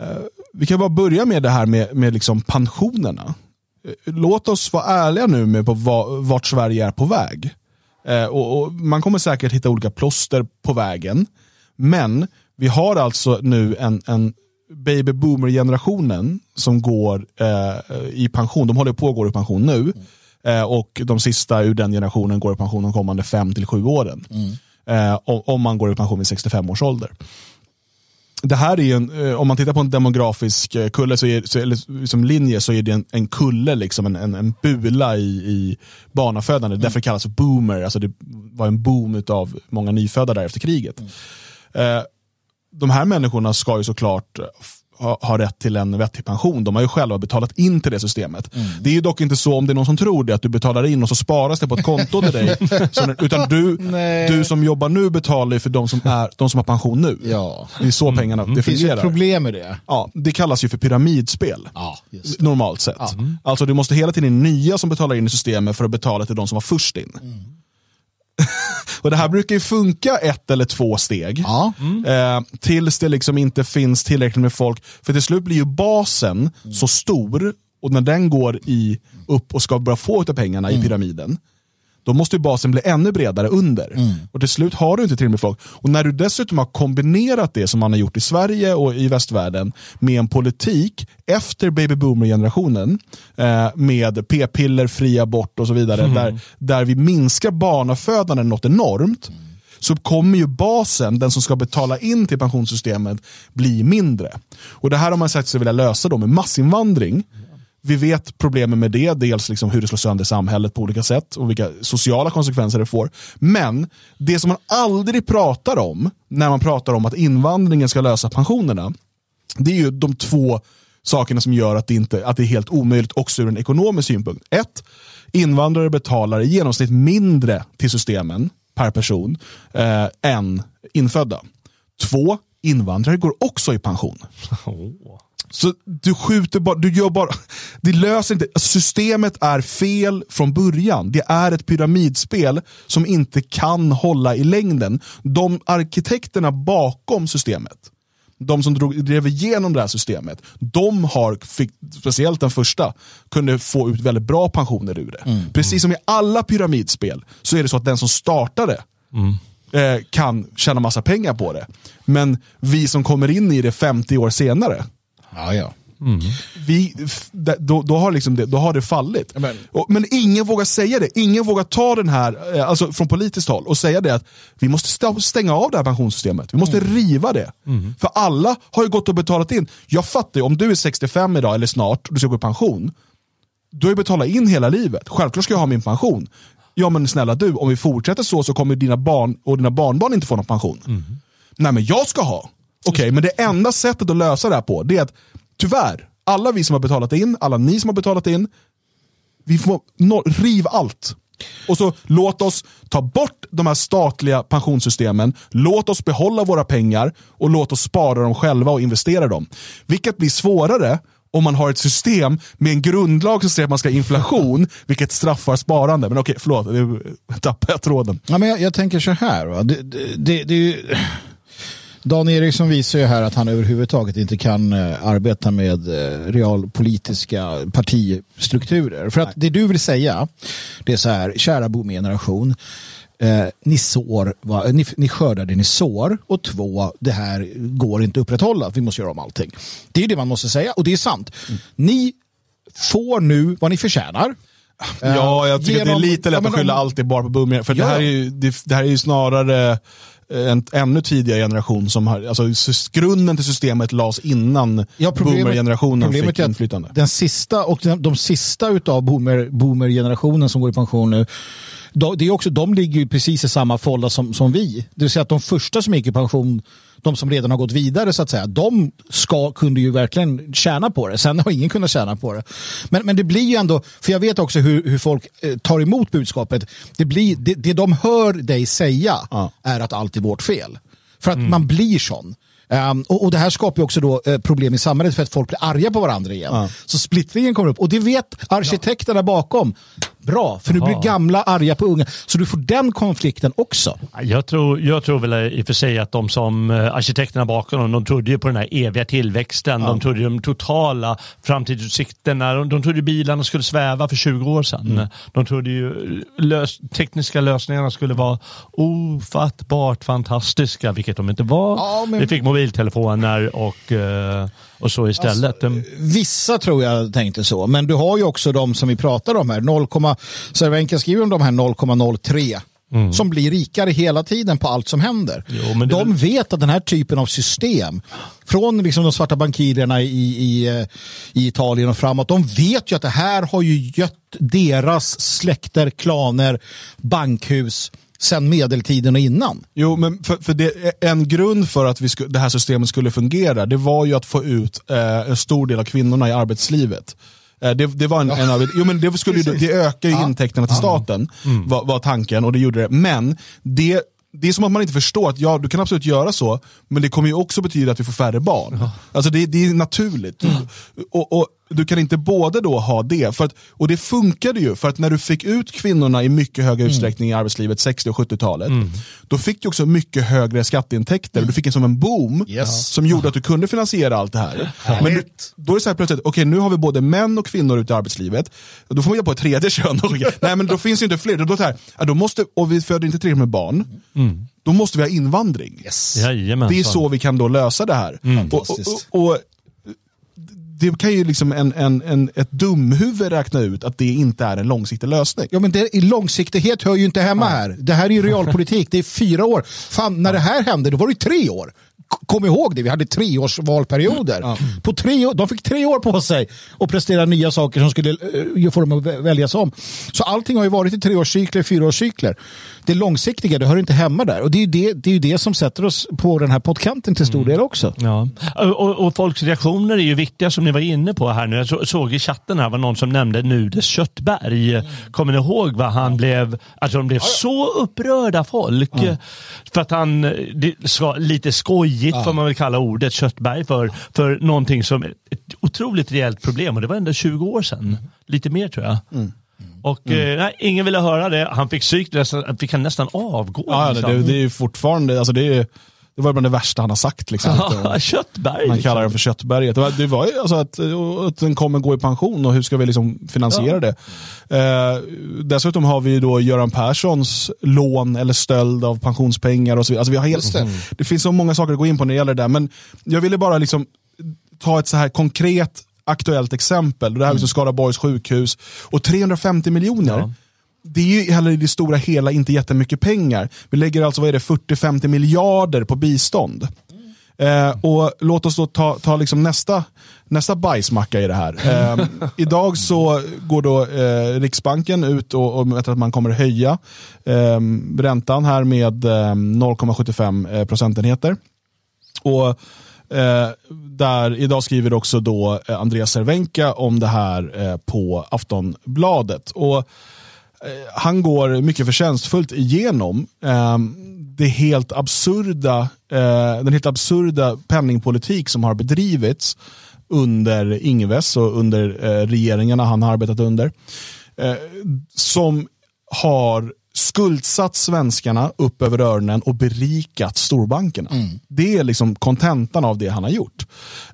Eh, vi kan bara börja med det här med, med liksom pensionerna. Eh, låt oss vara ärliga nu med på va, vart Sverige är på väg. Eh, och, och Man kommer säkert hitta olika plåster på vägen. Men vi har alltså nu en, en baby boomer-generationen som går eh, i pension. De håller på att gå i pension nu. Eh, och de sista ur den generationen går i pension de kommande fem till sju åren. Eh, om, man går i pension vid 65 års ålder. Det här är ju en, eh, om man tittar på en demografisk eh, kulle, så är, så, eller som linje, så är det en, en kulle, liksom, en, en, en bula i, i barnafödande. Därför kallas det boomer. Alltså det var en boom av många nyfödda där efter kriget. Eh, de här människorna ska ju såklart ha, ha rätt till en vettig pension. De har ju själva betalat in till det systemet. Det är ju dock inte så, om det är någon som tror det, att du betalar in och så sparas det på ett konto till dig. *laughs* Så, utan du, Nej. du som jobbar nu betalar ju för de som, är, de som har pension nu. Ja. Det är så pengarna det Det finns fungerar. problem med det. Ja, det kallas ju för pyramidspel. Ja, Normalt sett. Alltså du måste hela tiden nya som betalar in i systemet för att betala till de som var först in. Och Det här brukar ju funka ett eller två steg. Ja. Eh, tills det liksom inte finns tillräckligt med folk. För till slut blir ju basen så stor och när den går i, upp och ska börja få av pengarna i pyramiden. Då måste ju basen bli ännu bredare under. Och till slut har du inte tillräckligt med folk. Och när du dessutom har kombinerat det som man har gjort i Sverige och i västvärlden med en politik efter baby boomer-generationen eh, med p-piller, fri abort och så vidare. Där, där vi minskar barnafödandet något enormt så kommer ju basen, den som ska betala in till pensionssystemet, bli mindre. Och Det här har man sagt sig vilja lösa då med massinvandring. Vi vet problemen med det, dels liksom hur det slår sönder samhället på olika sätt och vilka sociala konsekvenser det får. Men det som man aldrig pratar om när man pratar om att invandringen ska lösa pensionerna, det är ju de två sakerna som gör att det, inte, att det är helt omöjligt också ur en ekonomisk synpunkt. Ett, invandrare betalar i genomsnitt mindre till systemen per person eh, än infödda. Två, invandrare går också i pension. *laughs* Så du skjuter bara, du gör bara, det löser inte, systemet är fel från början. Det är ett pyramidspel som inte kan hålla i längden. De arkitekterna bakom systemet, de som drog, drev igenom det här systemet, de har, fick, speciellt den första, kunde få ut väldigt bra pensioner ur det. Precis som i alla pyramidspel så är det så att den som startade eh, kan tjäna massa pengar på det. Men vi som kommer in i det 50 år senare, Ja, ja. vi, f- d- då, då, har liksom det, då har det fallit. Men- Och, men ingen vågar säga det. Ingen vågar ta den här, eh, alltså från politiskt håll, och säga det att vi måste stänga av det här pensionssystemet. Vi måste riva det. För alla har ju gått och betalat in. Jag fattar ju, om du är 65 idag, eller snart, och du ska gå i pension. Du har ju betalat in hela livet. Självklart ska jag ha min pension. Ja men snälla du, om vi fortsätter så så kommer dina barn och dina barnbarn inte få någon pension. Nej men jag ska ha. Okej, men det enda sättet att lösa det här på, det är att tyvärr, alla vi som har betalat in, alla ni som har betalat in, vi får no, riv allt. Och så låt oss ta bort de här statliga pensionssystemen, låt oss behålla våra pengar och låt oss spara dem själva och investera dem. Vilket blir svårare om man har ett system med en grundlag som säger att man ska ha inflation, *laughs* vilket straffar sparande. Men okej, förlåt, nu tappade jag tråden. Ja, men jag, jag tänker så här. Va? Det, det, det, det, är ju- Dan Eriksson visar ju här att han överhuvudtaget inte kan eh, arbeta med eh, realpolitiska partistrukturer. För att det du vill säga, det är så här, kära boomergeneration, eh, ni, sår, va, ni, ni skördar det ni sår och två, det här går inte att upprätthålla, vi måste göra om allting. Det är det man måste säga och det är sant. Ni får nu vad ni förtjänar. Ja, jag tycker Genom- att det är lite lätt Ja, att skylla om- alltid bara på boomer. För det, Ja. här är ju, det, det här är ju snarare en ännu tidigare generation som har, alltså grunden till systemet lades innan Ja, problemet- boomer-generationen fick inflytande. Den sista och de, de sista utav boomer, boomer-generationen som går i pension nu, de, det är också, de ligger ju precis i samma folla som, som vi. Det vill säga att de första som gick i pension, de som redan har gått vidare så att säga, de ska, kunde ju verkligen tjäna på det. Sen har ingen kunnat tjäna på det. Men, men det blir ju ändå, för jag vet också hur, hur folk eh, tar emot budskapet. Det, blir, det, det de hör dig säga Ja. är att allt är vårt fel. För att man blir sån. Ehm, och, och det här skapar ju också då, eh, problem i samhället för att folk blir arga på varandra igen. Ja. Så splittringen kommer upp. Och det vet arkitekterna bakom. Bra, för nu blir gamla arga på unga. Så du får den konflikten också. Jag tror, jag tror väl i och för sig att de som eh, arkitekterna bakom dem, de trodde ju på den här eviga tillväxten. De trodde ju de totala framtidsutsikterna. De, de trodde ju bilarna skulle sväva för 20 år sedan. Mm. De trodde ju lös, tekniska lösningarna skulle vara ofattbart fantastiska, vilket de inte var. Ja, men- Vi fick mobiltelefoner och, eh, och så istället. De- Vissa tror jag tänkte så, men du har ju också de som vi pratar om här. 0, Cervenka skriver om de här 0,03 som blir rikare hela tiden på allt som händer. Mm. Jo, det de vet att den här typen av system, från liksom de svarta bankirerna i, i, eh, i Italien och framåt, de vet ju att det här har ju gött deras släkter, klaner, bankhus sedan medeltiden och innan. Jo, men för, för det, en grund för att vi sku, det här systemet skulle fungera, det var ju att få ut eh, en stor del av kvinnorna i arbetslivet. Eh, det, det, var en, en av, jo, men det, skulle, ju- det ökar ju intäkterna till staten, var, var tanken, och det gjorde det. Men det, det är som att man inte förstår att ja, du kan absolut göra så, men det kommer ju också betyda att vi får färre barn. Alltså det, det är naturligt. Och, och Du kan inte både då ha det, för att, och det funkade ju, för att när du fick ut kvinnorna i mycket högre utsträckning i arbetslivet, 60 och 70-talet, då fick du också mycket högre skatteintäkter. Du fick en som en boom Yes. som gjorde att du kunde finansiera allt det här. Men du, då är det så här plötsligt, okej nu har vi både män och kvinnor ute i arbetslivet, då får man ju på ett tredje *laughs* kön. Nej men då finns ju inte fler, då, då, är det så här, då måste, och vi föder inte tillräckligt med barn, då måste vi ha invandring. Jajamensan. Det är så vi kan då lösa det här. Och, och, och, och det kan ju liksom en, en, en, ett dumhuvud räkna ut att det inte är en långsiktig lösning. Ja, men det, i långsiktighet hör ju inte hemma här. Det här är ju realpolitik. Det är fyra år. Fan, när det här hände, då var det tre år. Kom ihåg det, vi hade treårsvalperioder. På tre de fick tre år på sig att prestera nya saker som skulle uh, få dem att vä- väljas om. Så allting har ju varit i treårscykler, fyraårscykler. Det långsiktiga, det hör inte hemma där. Och det är ju det, det, är det som sätter oss på den här pottkanten till stor del också. Ja. Och, och folks reaktioner är ju viktiga som ni var inne på här nu. Jag så, såg i chatten här var någon som nämnde Nudes Köttberg. Kommer ni ihåg vad han blev? Alltså de blev så upprörda folk. För att han, det ska, lite skojigt får man väl kalla ordet Köttberg för, för någonting som är ett otroligt reellt problem. Och det var ändå 20 år sedan. Lite mer tror jag. Och eh, nej, ingen ville höra det. Han fick psyk, nästan, fick han nästan avgå. Ja, det, liksom. det, det är ju fortfarande, alltså det, är, det var bland det värsta han har sagt. Liksom. Ja, Köttberg. Man liksom. kallar den för köttberget. Det var, det var ju alltså att, att den kommer gå i pension och hur ska vi liksom finansiera det? Eh, dessutom har vi då Göran Perssons lån eller stöld av pensionspengar och så vidare. Alltså vi har helt, det. finns så många saker att gå in på när det gäller det där. Men jag ville bara liksom ta ett så här konkret aktuellt exempel. Det här är liksom Skaraborgs sjukhus och 350 miljoner. Ja. Det är ju heller i det stora hela inte jättemycket pengar. Vi lägger alltså vad är det, 40-50 miljarder på bistånd. Eh, och låt oss då ta, ta liksom nästa, nästa bajsmacka i det här. *laughs* Eh, idag så går då eh, Riksbanken ut och, och vet att man kommer höja eh, räntan här med eh, 0,75 eh, procentenheter. Och eh, där, idag skriver också då eh, Andreas Cervenka om det här eh, på Aftonbladet. Och eh, han går mycket förtjänstfullt igenom eh, det helt absurda, eh, den helt absurda penningpolitik som har bedrivits under Ingves och under eh, regeringarna han har arbetat under. Eh, som har skuldsatt svenskarna upp över öronen och berikat storbankerna. Det är liksom kontentan av det han har gjort.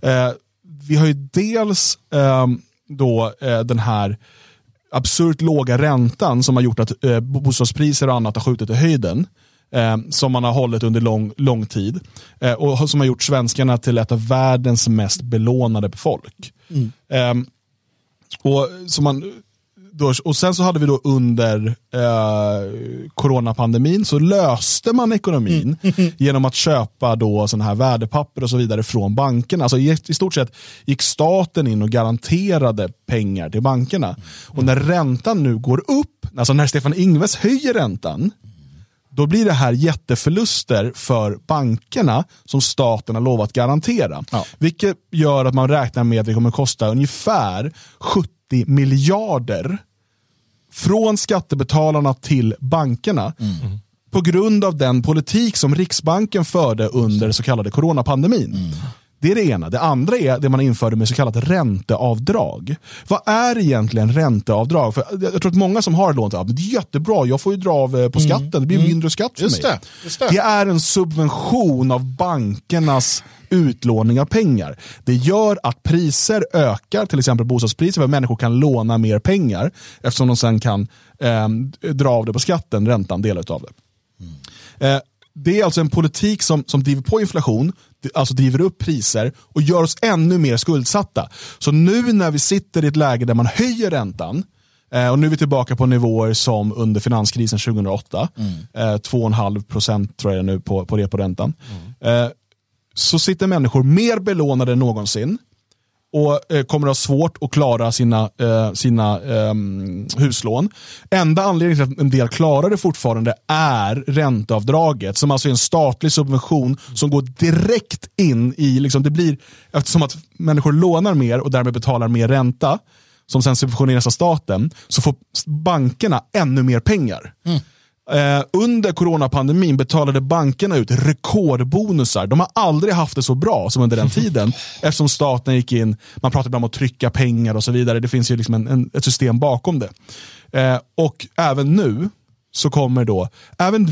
Eh, vi har ju dels eh, då eh, den här absurt låga räntan som har gjort att eh, bostadspriser och annat har skjutit i höjden. Eh, som man har hållit under lång, lång tid. Eh, och som har gjort svenskarna till ett av världens mest belånade folk. Eh, och, så man, då, och sen så hade vi då under eh, coronapandemin så löste man ekonomin *laughs* genom att köpa då sån här värdepapper och så vidare från bankerna. Alltså i, I stort sett gick staten in och garanterade pengar till bankerna. Och när räntan nu går upp, alltså när Stefan Ingves höjer räntan, då blir det här jätteförluster för bankerna som staten har lovat garantera. Ja. Vilket gör att man räknar med att det kommer kosta ungefär 70 miljarder från skattebetalarna till bankerna på grund av den politik som Riksbanken förde under så kallade coronapandemin. Det är det ena. Det andra är det man införde med så kallat ränteavdrag. Vad är egentligen ränteavdrag? För jag tror att många som har lån, ja, det är jättebra, jag får ju dra av eh, på skatten, det blir mindre skatt för Just mig. det, just det. det är en subvention av bankernas utlåning av pengar. Det gör att priser ökar, till exempel bostadspriser, för människor kan låna mer pengar eftersom de sen kan eh, dra av det på skatten, räntan, del av det. Eh, det är alltså en politik som, som driver på inflation, alltså driver upp priser och gör oss ännu mer skuldsatta. Så nu när vi sitter i ett läge där man höjer räntan, eh, och nu är vi tillbaka på nivåer som under finanskrisen 2008, eh, 2,5 procent tror jag nu på, på reporäntan. Eh, så sitter människor mer belånade än någonsin och eh, kommer att ha svårt att klara sina, eh, sina eh, huslån. Enda anledningen till att en del klarar det fortfarande är ränteavdraget som alltså är en statlig subvention som går direkt in i, liksom, det blir eftersom att människor lånar mer och därmed betalar mer ränta som sen subventioneras av staten så får bankerna ännu mer pengar. Mm. Eh, under coronapandemin betalade bankerna ut rekordbonusar. De har aldrig haft det så bra som under den tiden. *laughs* eftersom staten gick in, man pratar ibland om att trycka pengar och så vidare. Det finns ju liksom en, en, ett system bakom det. Eh, och även nu så kommer då, även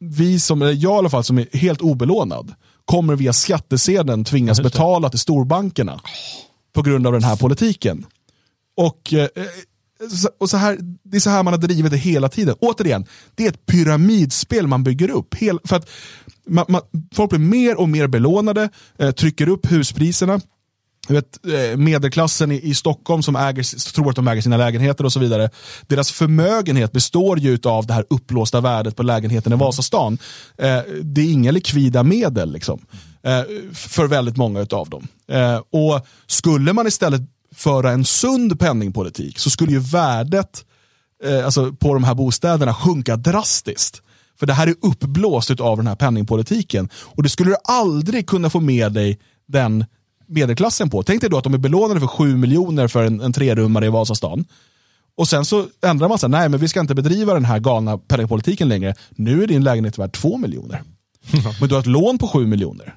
vi som, eller jag i alla fall som är helt obelånad, kommer via skattesedeln tvingas betala till storbankerna på grund av den här politiken. Och, eh, och så här, det är så här man har drivit det hela tiden. Återigen, det är ett pyramidspel man bygger upp. Hel, för att man, man, folk blir mer och mer belånade, eh, trycker upp huspriserna. Vet, eh, medelklassen i, i Stockholm som äger, tror att de äger sina lägenheter och så vidare. Deras förmögenhet består ju av det här upplåsta värdet på lägenheten i Vasastan. Eh, det är inga likvida medel liksom, eh, för väldigt många av dem. Eh, och Skulle man istället föra en sund penningpolitik så skulle ju värdet eh, alltså på de här bostäderna sjunka drastiskt. För det här är uppblåst av den här penningpolitiken. Och det skulle du aldrig kunna få med dig den medelklassen på. Tänk dig då att de är belånade för 7 miljoner för en, en trerummare i Vasastan. Och sen så ändrar man sig, nej men vi ska inte bedriva den här galna penningpolitiken längre. Nu är din lägenhet värd 2 miljoner. *laughs* Men du har ett lån på 7 miljoner.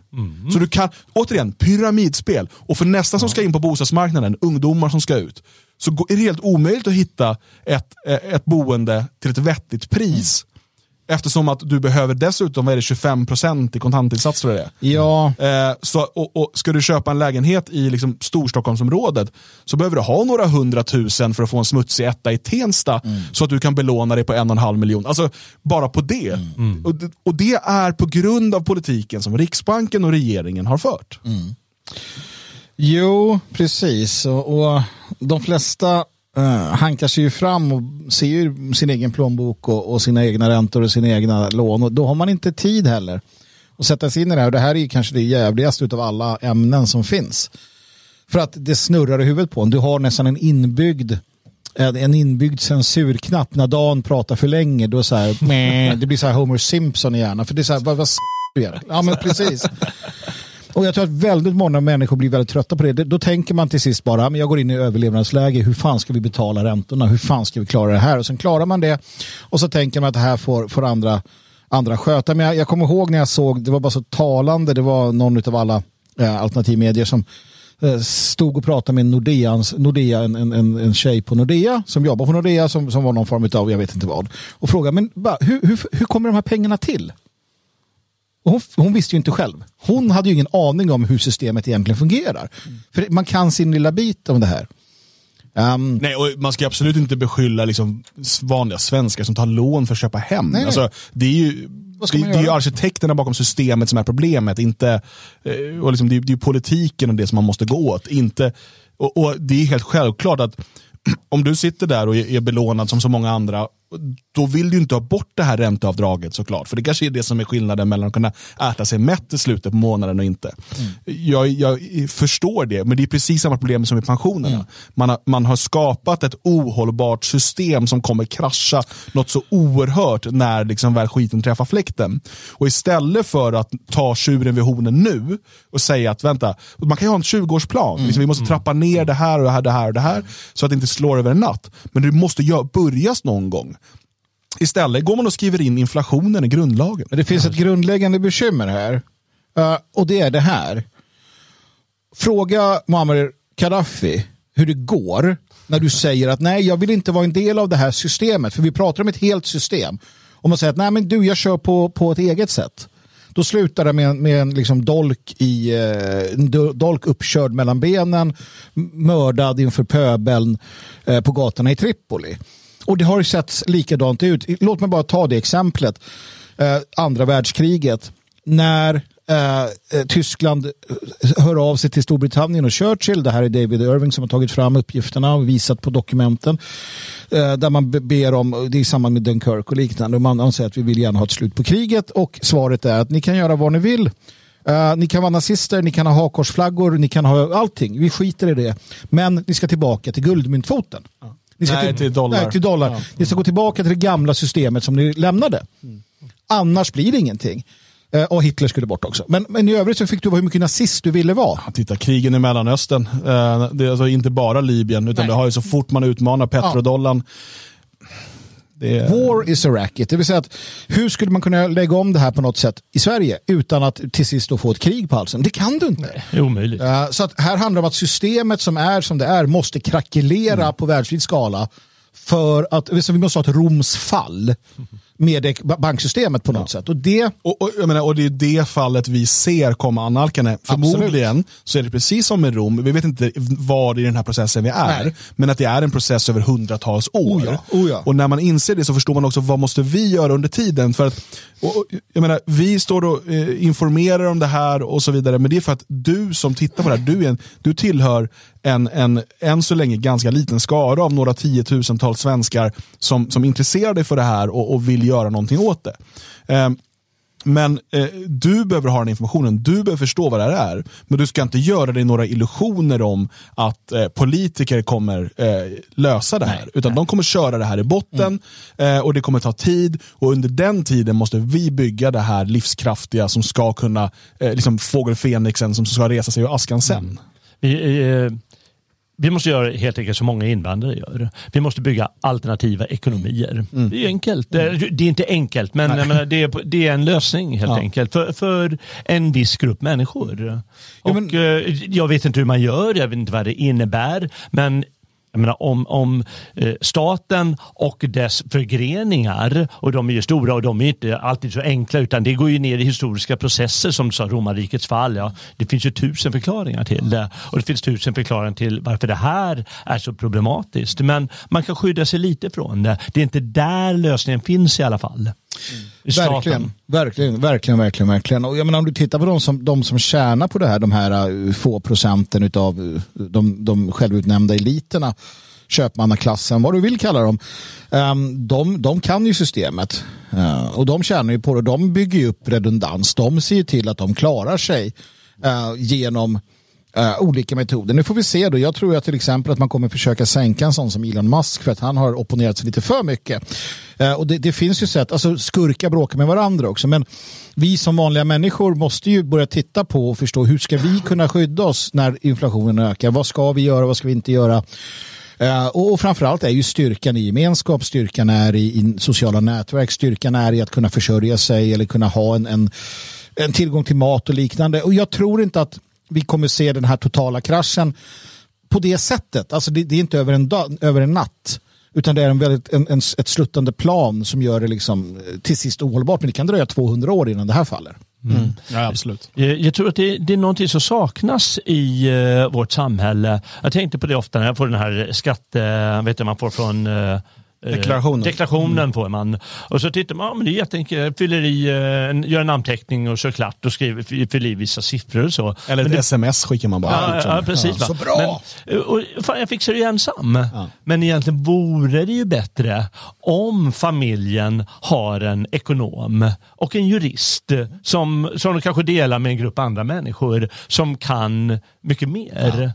Så du kan, återigen, pyramidspel. Och för nästa som ska in på bostadsmarknaden, ungdomar som ska ut, så är det helt omöjligt att hitta ett, eh, ett boende till ett vettigt pris. Eftersom att du behöver dessutom, vad är det, 25% i kontantinsats tror jag det är. Ja, Eh, så, och, och ska du köpa en lägenhet i liksom Storstockholmsområdet så behöver du ha några hundratusen för att få en smutsig etta i Tensta så att du kan belåna dig på en och en halv miljon. Alltså bara på det. Och, det- och det är på grund av politiken som Riksbanken och regeringen har fört. Jo, precis. Och, och de flesta Eh, uh, hankar sig ju fram och ser ju sin egen plånbok och, och sina egna räntor och sina egna lån. Och då har man inte tid heller att sätta sig in i det här. Och det här är ju kanske det jävligaste av alla ämnen som finns. För att det snurrar i huvudet på en. Du har nästan en inbyggd en inbyggd censurknapp när Dan pratar för länge. Då så här, *laughs* det blir så här Homer Simpson i hjärnan. För det är så här, vad, vad s- du? Ja men precis. Och jag tror att väldigt många människor blir väldigt trötta på det. Då tänker man till sist bara, men jag går in i överlevnadsläge, hur fan ska vi betala räntorna, hur fan ska vi klara det här? Och sen klarar man det och så tänker man att det här får, får andra, andra sköta. Men jag, jag kommer ihåg när jag såg, det var bara så talande, det var någon av alla eh, alternativmedier som eh, stod och pratade med Nordeans, Nordea, en, en, en, en tjej på Nordea som jobbar på Nordea som, som var någon form av, jag vet inte vad. Och frågade, men bara, hur, hur, hur kommer de här pengarna till? Hon, hon, visste ju inte själv. Hon hade ju ingen aning om hur systemet egentligen fungerar. Mm. För man kan sin lilla bit om det här. Um, nej, och man ska absolut inte beskylla liksom vanliga svenskar som tar lån för att köpa hem. Nej, alltså, det är ju det, det, är ju arkitekterna bakom systemet som är problemet. Inte, eh, och liksom, det, är, det är politiken och det som man måste gå åt. Inte, och, och Det är helt självklart att *clears throat* om du sitter där och är belånad som så många andra då vill du inte ha bort det här ränteavdraget såklart. För det kanske är det som är skillnaden mellan att kunna äta sig mätt i slutet på månaden och inte. Mm. Jag, jag, förstår det, men det är precis samma problem som med pensionerna. Mm. Man, har, man har skapat ett ohållbart system som kommer krascha något så oerhört när liksom väl skiten träffar fläkten. Och istället för att ta tjuren vid hornen nu och säga att vänta, man kan ju ha en 20-årsplan. Mm. Liksom, vi måste trappa ner det här och det här, det här och det här så att det inte slår över en natt. Men det måste börjas någon gång. Istället går man och skriver in inflationen i grundlagen. Det finns ett grundläggande bekymmer här. Eh, och det är det här. Fråga Muammar Gaddafi hur det går när du säger att nej, jag vill inte vara en del av det här systemet. För vi pratar om ett helt system. Om man säger att nej, men du, jag kör på, på ett eget sätt. Då slutar det med, med en liksom dolk, i, eh, dolk uppkörd mellan benen, mördad inför pöbeln eh, på gatorna i Tripoli. Och det har sett likadant ut. Låt mig bara ta det exemplet. Eh, andra världskriget. När eh, eh Tyskland eh, hör av sig till Storbritannien och Churchill. Det här är David Irving som har tagit fram uppgifterna och visat på dokumenten. Eh, där man ber om, det är i samband med Dunkirk och liknande. Och man säger att vi vill gärna ha ett slut på kriget. Och svaret är att ni kan göra vad ni vill. Uh, ni kan vara nazister, ni kan ha hakorsflaggor, ni kan ha allting. Vi skiter i det. Men ni ska tillbaka till guldmyntfoten. Mm. Ni ska nej, till, dollar. Nej, till dollar. Ja. Ni ska gå tillbaka till det gamla systemet som ni lämnade. Mm. Annars blir det ingenting. Eh, och Hitler skulle bort också. Men, men i övrigt så fick du vara hur mycket nazist du ville vara. Ja, titta, krigen i Mellanöstern. Eh, det är alltså inte bara Libyen, utan Nej. det har ju så fort man utmanar petrodollarn. Ja är... War is a racket. Det vill säga att hur skulle man kunna lägga om det här på något sätt i Sverige utan att till sist då få ett krig på halsen? Det kan du inte. Nej, det omöjligt. Uh, så att här handlar det om att systemet som är som det är måste krackelera mm. på världsvid skala för att vi måste ha ett Roms fall *laughs* med banksystemet på något ja. sätt. Och det... Och, och, jag menar, och det är det fallet vi ser komma annalkande. Förmodligen Absolut. så är det precis som med Rom, vi vet inte var i den här processen vi är, Nej. men att det är en process över hundratals år. Oh ja, oh ja. Och när man inser det så förstår man också vad måste vi göra under tiden. För att, och, jag menar, vi står och eh, informerar om det här och så vidare, men det är för att du som tittar på det här, du, är en, du tillhör en, en än så länge ganska liten skara av några tiotusentals svenskar som, som intresserar dig för det här och, och vill göra någonting åt det. Eh, men eh, du behöver ha den informationen, du behöver förstå vad det här är. Men du ska inte göra dig några illusioner om att eh, politiker kommer eh, lösa det här. Nej, utan nej. de kommer köra det här i botten mm. Och det kommer ta tid. Och under den tiden måste vi bygga det här livskraftiga som ska kunna, eh, liksom fågel Fenixen som ska resa sig ur askan sen. Mm. Vi, eh, vi måste göra helt enkelt som många invandrare gör. Vi måste bygga alternativa ekonomier. Mm. Det är enkelt. Det är, det är inte enkelt, men menar, det, är, det, är, en lösning helt ja. enkelt för, för en viss grupp människor. Och, ja, men... Eh, jag vet inte hur man gör, jag vet inte vad det innebär, men jag menar, om, om eh, staten och dess förgreningar, och de är ju stora och de är inte alltid så enkla utan det går ju ner i historiska processer som sa romarrikets fall. Ja, det finns ju tusen förklaringar till det och det finns tusen förklaringar till varför det här är så problematiskt. Men man kan skydda sig lite från det. Det är inte där lösningen finns i alla fall. Mm. Verkligen, verkligen, verkligen, verkligen, verkligen. Och jag menar, om du tittar på de som, de som tjänar på det här, de här uh, få procenten av uh, eh, de, de självutnämnda eliterna, köpmannaklassen, vad du vill kalla dem, um, de, de kan ju systemet. Uh, och de tjänar ju på det. De bygger ju upp redundans. De ser till att de klarar sig genom Uh, olika metoder. Nu får vi se då. Jag tror att till exempel att man kommer försöka sänka en sån som Elon Musk för att han har opponerat sig lite för mycket. Uh, och det, det, finns ju sätt, alltså skurkar bråkar med varandra också, men vi som vanliga människor måste ju börja titta på och förstå hur ska vi kunna skydda oss när inflationen ökar? Vad ska vi göra? Vad ska vi inte göra? Uh, och framförallt är ju styrkan i gemenskap, styrkan är i, i sociala nätverk, styrkan är i att kunna försörja sig eller kunna ha en, en, en tillgång till mat och liknande. Och jag tror inte att vi kommer se den här totala kraschen på det sättet. Alltså det, det är inte över en, dag, över en natt. Utan det är en väldigt, en, en, ett sluttande plan som gör det liksom, eh, till sist ohållbart. Men det kan dröja 200 år innan det här faller. Mm. Ja, absolut. Jag, jag tror att det, det, är någonting som saknas i uh, vårt samhälle. Jag tänkte på det ofta när jag får den här skatte, vet du, man får från uh, Deklarationen. Deklarationen mm. får man. Och så tittar man, ja, men det är jätteenkelt, fyller i, gör en namnteckning och kör klart och skriver, fyller i vissa siffror och så. Eller ett det, sms skickar man bara. Ja, ja precis. Ja, så bra! Men, och, fan, jag fixar det ju ensam. Ja. Men egentligen vore det ju bättre om familjen har en ekonom och en jurist som, som de kanske delar med en grupp andra människor som kan mycket mer.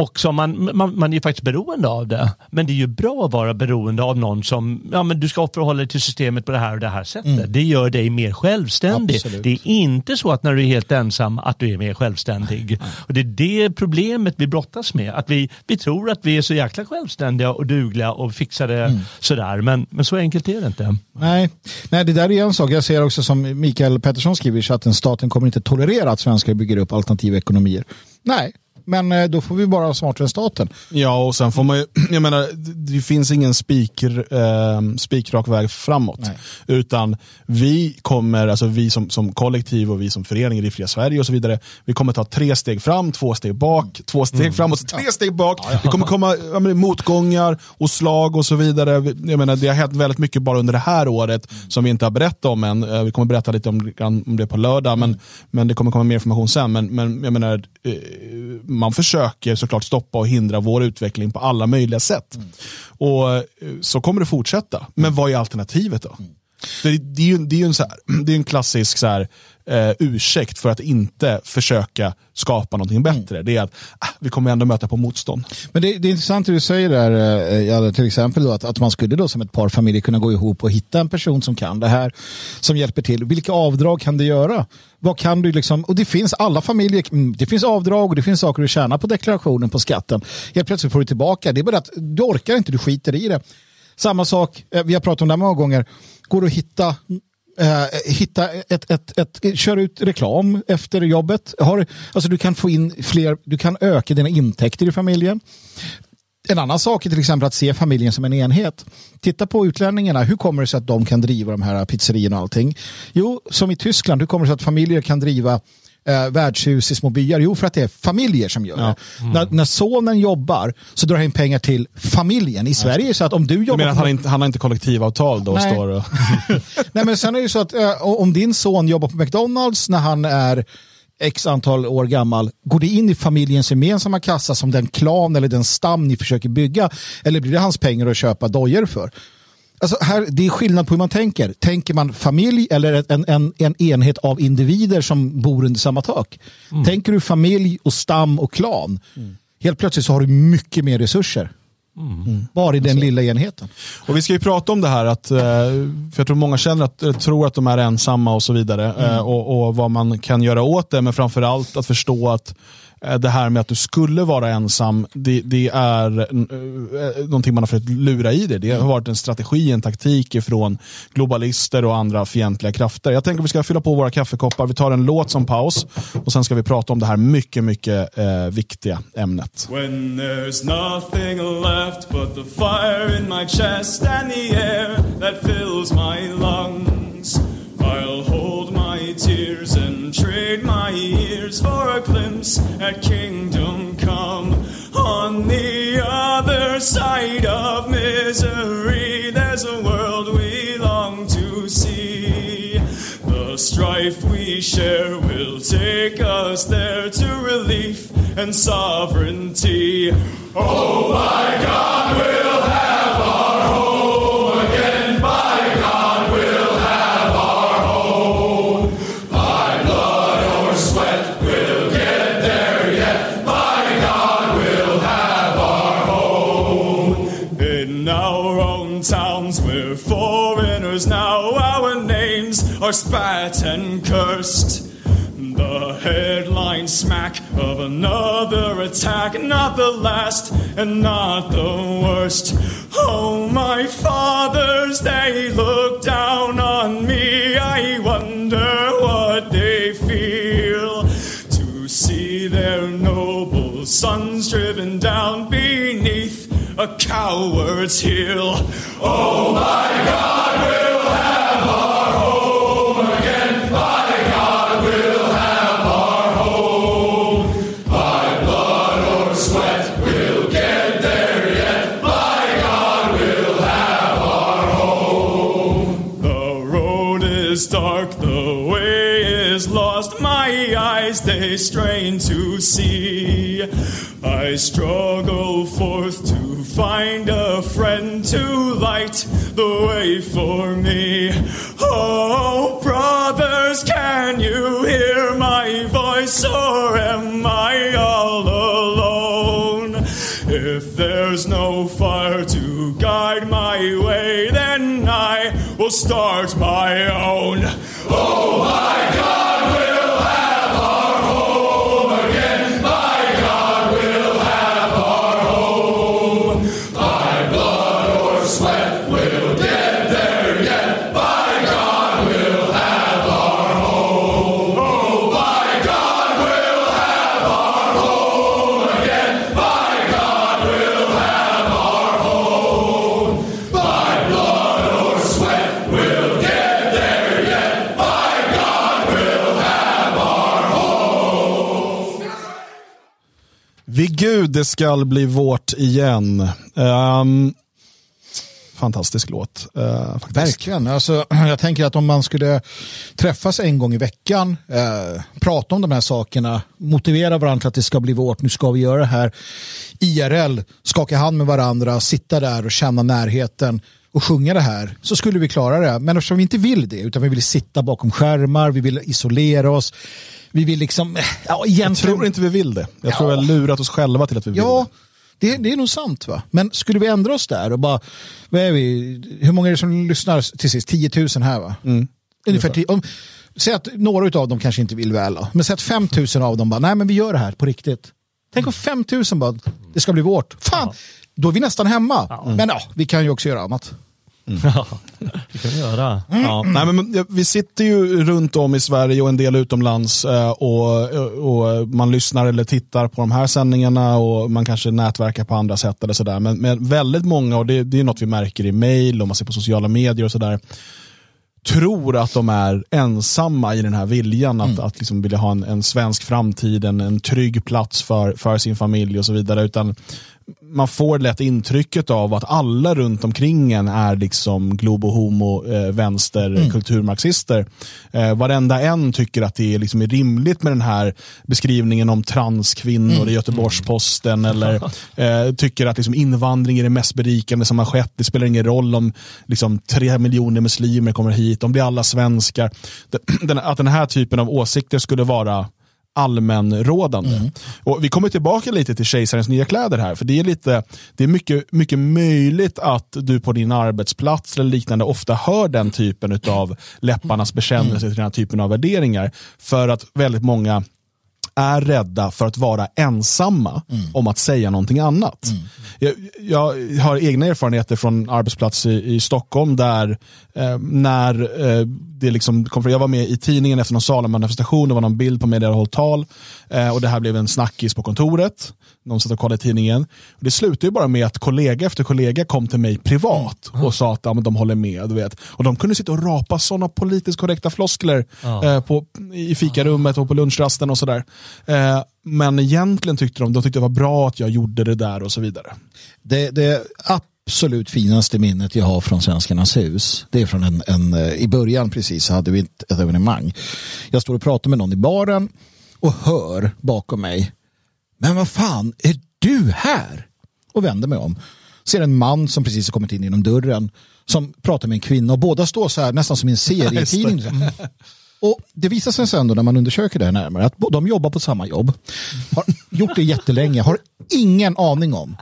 Och som man, man, man är faktiskt beroende av det. Men det är ju bra att vara beroende av någon som, ja men du ska förhålla dig till systemet på det här och det här sättet. Mm. Det gör dig mer självständig. Absolut. Det är inte så att när du är helt ensam att du är mer självständig. Nej. Och det är det problemet vi brottas med. Att vi, vi tror att vi är så jäkla självständiga och dugliga och fixar det mm. sådär. Men, men så enkelt är det inte. Nej. Nej, det där är en sak. Jag ser också som Mikael Pettersson skriver i chatten, staten kommer inte tolerera att svenskar bygger upp alternativa ekonomier. Nej, men eh, då får vi bara vara smartare än staten. Ja, och sen får man ju, *clears throat* jag menar, det finns ingen spiker, eh, spikrak väg framåt. Nej. Utan vi kommer, alltså vi som, som kollektiv och vi som förening i Fria Sverige och så vidare, vi kommer ta tre steg fram, två steg bak, två steg mm. framåt, tre ja. steg bak. Ja, ja. Det kommer komma ja, motgångar och slag och så vidare. Jag menar, det har hänt väldigt mycket bara under det här året mm. som vi inte har berättat om än. Eh, vi kommer berätta lite om, om det på lördag, mm. men, men det kommer komma mer information sen. Men, men jag menar, eh, man försöker såklart stoppa och hindra vår utveckling på alla möjliga sätt. Mm. Och eh, Så kommer det fortsätta. Men vad är alternativet då? Mm. Det, det, är ju, det är en, så här, *clears throat* det är en klassisk så här, eh, ursäkt för att inte försöka skapa någonting bättre. Mm. Det är att ah, vi kommer ändå möta på motstånd. Men det, det är intressant det du säger där, eh, till exempel då, att, att man skulle då som ett par familjer kunna gå ihop och hitta en person som kan det här, som hjälper till. Vilka avdrag kan det göra? Vad kan du liksom, och det finns alla familjer, mm, det finns avdrag och det finns saker du tjänar på deklarationen på skatten. Helt plötsligt får du tillbaka, det är bara att du orkar inte, du skiter i det. Samma sak, eh, vi har pratat om det här många gånger, går att hitta eh, hitta ett, ett, ett, ett, kör ut reklam efter jobbet. Har, alltså du kan få in fler, du kan öka dina intäkter i familjen. En annan sak är till exempel att se familjen som en enhet. Titta på utlänningarna, hur kommer det sig att de kan driva de här pizzerierna och allting? Jo, som i Tyskland, hur kommer det sig att familjer kan driva eh, värdshus i små byar? Jo, för att det är familjer som gör det. Mm. När, när, sonen jobbar så drar han pengar till familjen. I Sverige är så att om du jobbar... Du menar att han, inte, han har inte kollektivavtal då? Nej. Står och... *laughs* Nej, men sen är det så att eh, om din son jobbar på McDonalds när han är x antal år gammal, går det in i familjens gemensamma kassa som den klan eller den stam ni försöker bygga? Eller blir det hans pengar att köpa dojer för? Alltså här, det är skillnad på hur man tänker. Tänker man familj eller en, en, en enhet av individer som bor under samma tak? Mm. Tänker du familj och stam och klan? Mm. Helt plötsligt så har du mycket mer resurser. Mm. Bara i den alltså. lilla enheten. Och Vi ska ju prata om det här, att, eh, för jag tror många känner att, eh, tror att de är ensamma och så vidare. Mm. Och, och, vad man kan göra åt det, men framförallt att förstå att Eh, Eh, det här med att du skulle vara ensam, det, det är äh, någonting man har försökt lura i det. Det har varit en strategi, en taktik från globalister och andra fientliga krafter. Jag tänker att vi ska fylla på våra kaffekoppar. Vi tar en låt som paus och sen ska vi prata om det här mycket, mycket eh, viktiga ämnet. When there's nothing left but the fire in my chest and the air that fills my lungs I'll hold my tears and trade my ears for a glimpse at kingdom come. On the other side of misery, there's a world we long to see. The strife we share will take us there to relief and sovereignty. Oh my God, we'll have foreigners now. Our names are spat and cursed. The headline smack of another attack, not the last and not the worst. Oh, my fathers, they look down on me. I wonder what they feel to see their noble sons driven down a coward's heel. Oh my God, we'll have our home again. By God, we'll have our home. By blood or sweat, we'll get there yet. By God, we'll have our home. The road is dark, the way is lost. My eyes they strain to see. I struggle forth to find a friend to light the way for me. Oh, brothers, can you hear my voice, or am I all alone? If there's no fire to guide my way, then I will start my own. Oh my God, Gud det skall bli vårt igen. Um, fantastisk låt. Uh, faktiskt. Verkligen. Alltså, *clears throat* jag tänker att om man skulle träffas en gång i veckan, eh, prata om de här sakerna, motivera varandra att det ska bli vårt, nu ska vi göra det här. IRL, skaka hand med varandra, sitta där och känna närheten och sjunga det här, så skulle vi klara det. Men eftersom vi inte vill det, utan vi vill sitta bakom skärmar, vi vill isolera oss, vi vill liksom, ja Jag egentligen... tror inte vi vill det. Jag Ja. tror vi har lurat oss själva till att vi vill Ja, det. det, det är nog sant va. Men skulle vi ändra oss där och bara, vad är vi, hur många är det som lyssnar till sist? 10 000 här va? Ungefär tio, om, säg att några av dem kanske inte vill väl, men säg att 5 000 av dem bara, nej men vi gör det här på riktigt. Tänk om 5 000 bara, det ska bli vårt. Fan, då är vi nästan hemma. Men ja, vi kan ju också göra annat. Ja, det kan vi göra. Ja. Nej, men, vi sitter ju runt om i Sverige och en del utomlands eh, och, och man lyssnar eller tittar på de här sändningarna och man kanske nätverkar på andra sätt eller sådär. Men, men väldigt många, och det, det är något vi märker i mail och man ser på sociala medier och sådär, tror att de är ensamma i den här viljan att, att liksom vilja ha en, en svensk framtid, en, en trygg plats för, för sin familj och så vidare. Utan man får lätt intrycket av att alla runt omkring en är liksom globo homo, eh, vänster, kulturmarxister. Eh, varenda en tycker att det är, liksom rimligt med den här beskrivningen om transkvinnor i Göteborgs-Posten eller eh, tycker att liksom invandring är det mest berikande som har skett. Det spelar ingen roll om liksom, tre miljoner muslimer kommer hit, de blir alla svenskar. Den, att den här typen av åsikter skulle vara allmänrådande. Och vi kommer tillbaka lite till kejsarens nya kläder här, för det är, lite, det är mycket, mycket möjligt att du på din arbetsplats eller liknande ofta hör den typen av läpparnas bekännelse till den här typen av värderingar. För att väldigt många är rädda för att vara ensamma om att säga någonting annat. Jag, jag har egna erfarenheter från arbetsplats i, i Stockholm där eh, när eh, det liksom kom fram, jag var med i tidningen efter någon Salem-manifestation, det var någon bild på mig där jag hållit tal eh, och det här blev en snackis på kontoret. De satt och kollade i tidningen. Och det slutade ju bara med att kollega efter kollega kom till mig privat och sa att ja, men de håller med. Du vet. Och de kunde sitta och rapa sådana politiskt korrekta floskler eh, på, i fikarummet och på lunchrasten och sådär. Eh, men egentligen tyckte de, de tyckte det var bra att jag gjorde det där och så vidare. Det, det absolut finaste minnet jag har från Svenskarnas hus, det är från en, en eh, i början precis så hade vi ett, ett evenemang. Jag står och pratar med någon i baren och hör bakom mig, men vad fan, är du här? Och vänder mig om. Ser en man som precis har kommit in genom dörren som pratar med en kvinna och båda står så här nästan som i en *laughs* serietidning. Och det visar sig sen då när man undersöker det här närmare att de jobbar på samma jobb, har gjort det jättelänge, har ingen aning om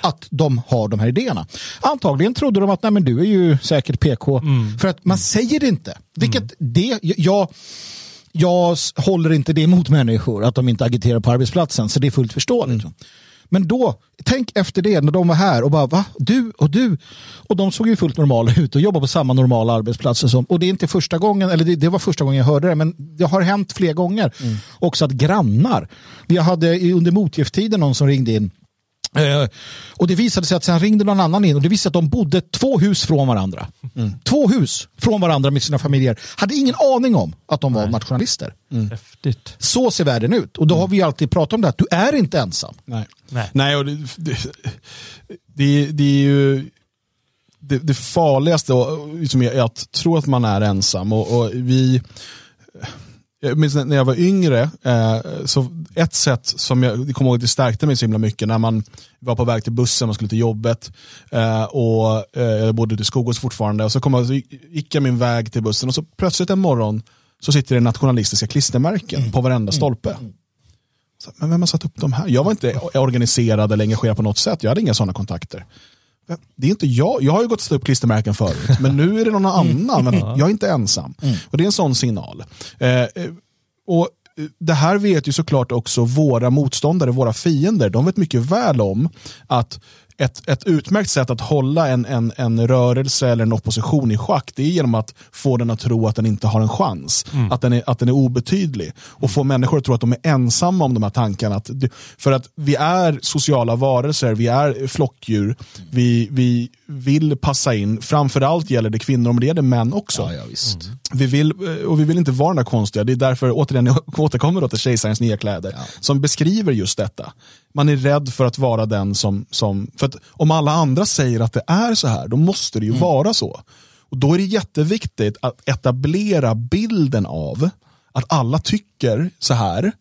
att de har de här idéerna. Antagligen trodde de att Nej, men du är ju säkert PK, för att man säger det inte. Vilket det, jag, jag håller inte det emot människor, att de inte agiterar på arbetsplatsen, så det är fullt förståeligt. Men då, tänk efter det när de var här och bara va? Du och du. Och de såg ju fullt normala ut och jobbade på samma normala arbetsplatser som. Och det är inte första gången, eller det, det var första gången jag hörde det, men det har hänt fler gånger. Också att grannar. Vi hade under motgifttiden någon som ringde in Eh, och det visade sig att sen ringde någon annan in och det visade sig att de bodde två hus från varandra. Två hus från varandra med sina familjer. Hade ingen aning om att de var nationalister. Häftigt. Så ser världen ut. Och då har vi alltid pratat om det, att du är inte ensam. Nej. Nej. Nej, och det, det, det, det är ju det, det farligaste liksom, är att tro att man är ensam. Och, och vi, jag minns när jag var yngre, eh, så ett sätt som jag, jag kommer ihåg att det stärkte mig så himla mycket när man var på väg till bussen, man skulle till jobbet eh, och eh, jag bodde ute i Skogås fortfarande. Och så, kom jag, så gick jag min väg till bussen och så plötsligt en morgon så sitter det nationalistiska klistermärken på varenda stolpe. Så, men vem har satt upp de här? Jag var inte organiserad eller engagerad på något sätt. Jag hade inga sådana kontakter. Det är inte jag. Jag har ju gått och upp klistermärken förut, *laughs* men nu är det någon annan. Men *laughs* jag är inte ensam. Och Det är en sån signal. Eh, eh, och det här vet ju såklart också våra motståndare, våra fiender. De vet mycket väl om att ett, ett utmärkt sätt att hålla en, en, en rörelse eller en opposition i schack det är genom att få den att tro att den inte har en chans. Att, den är, att den är obetydlig. Och få människor att tro att de är ensamma om de här tankarna. Att, för att vi är sociala varelser, vi är flockdjur. Vi, vi vill passa in. Framförallt gäller det kvinnor, men det gäller män också. Ja, ja, visst. Vi vill, eh, och vi vill inte vara den där konstiga. Det är därför återigen jag *laughs* återkommer till Kejsarens nya kläder. Som beskriver just detta. Man är rädd för att vara den som, som för att om alla andra säger att det är så här, då måste det ju vara så. Och Då är det jätteviktigt att etablera bilden av att alla tycker så här.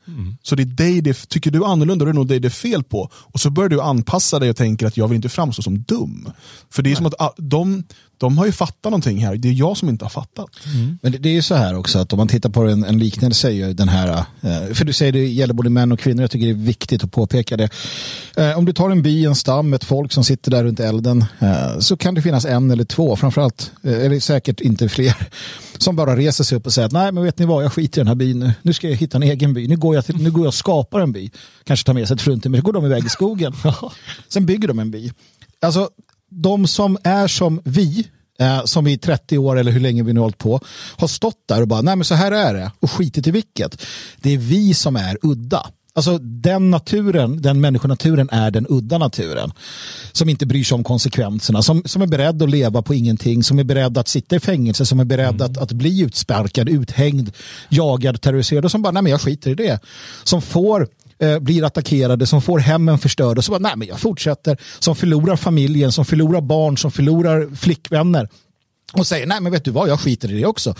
Så det är dig det, tycker du annorlunda, då är det nog dig det är fel på. Och så börjar du anpassa dig och tänker att jag vill inte framstå som dum. För det är som att ah, de, de har ju fattat någonting här, det är jag som inte har fattat. Men det, det är ju så här också att om man tittar på en, en är ju den här, eh, för du säger det gäller både män och kvinnor, jag tycker det är viktigt att påpeka det. Eh, om du tar en by, en stam, ett folk som sitter där runt elden eh, så kan det finnas en eller två, framförallt, eller säkert inte fler, *laughs* som bara reser sig upp och säger att nej men vet ni vad, jag skiter i den här byn nu, nu ska jag hitta en egen by, nu går jag, till, nu går jag och skapar en by, kanske tar med sig ett fruntimmer, så går de iväg i skogen. *laughs* Sen bygger de en by. Alltså, de som är som vi, eh, som i 30 år eller hur länge vi nu hållit på, har stått där och bara, nej men så här är det, och skitit i vilket. Det är vi som är udda. Alltså den naturen, den människonaturen är den udda naturen. Som inte bryr sig om konsekvenserna, som, som är beredd att leva på ingenting, som är beredd att sitta i fängelse, som är beredd att, att bli utsparkad, uthängd, jagad, terroriserad och som bara, nej men jag skiter i det. Som får eh, blir attackerade, som får hemmen förstörda och så bara, nej men jag fortsätter. Som förlorar familjen, som förlorar barn, som förlorar flickvänner. Och säger, nej men vet du vad, jag skiter i det också.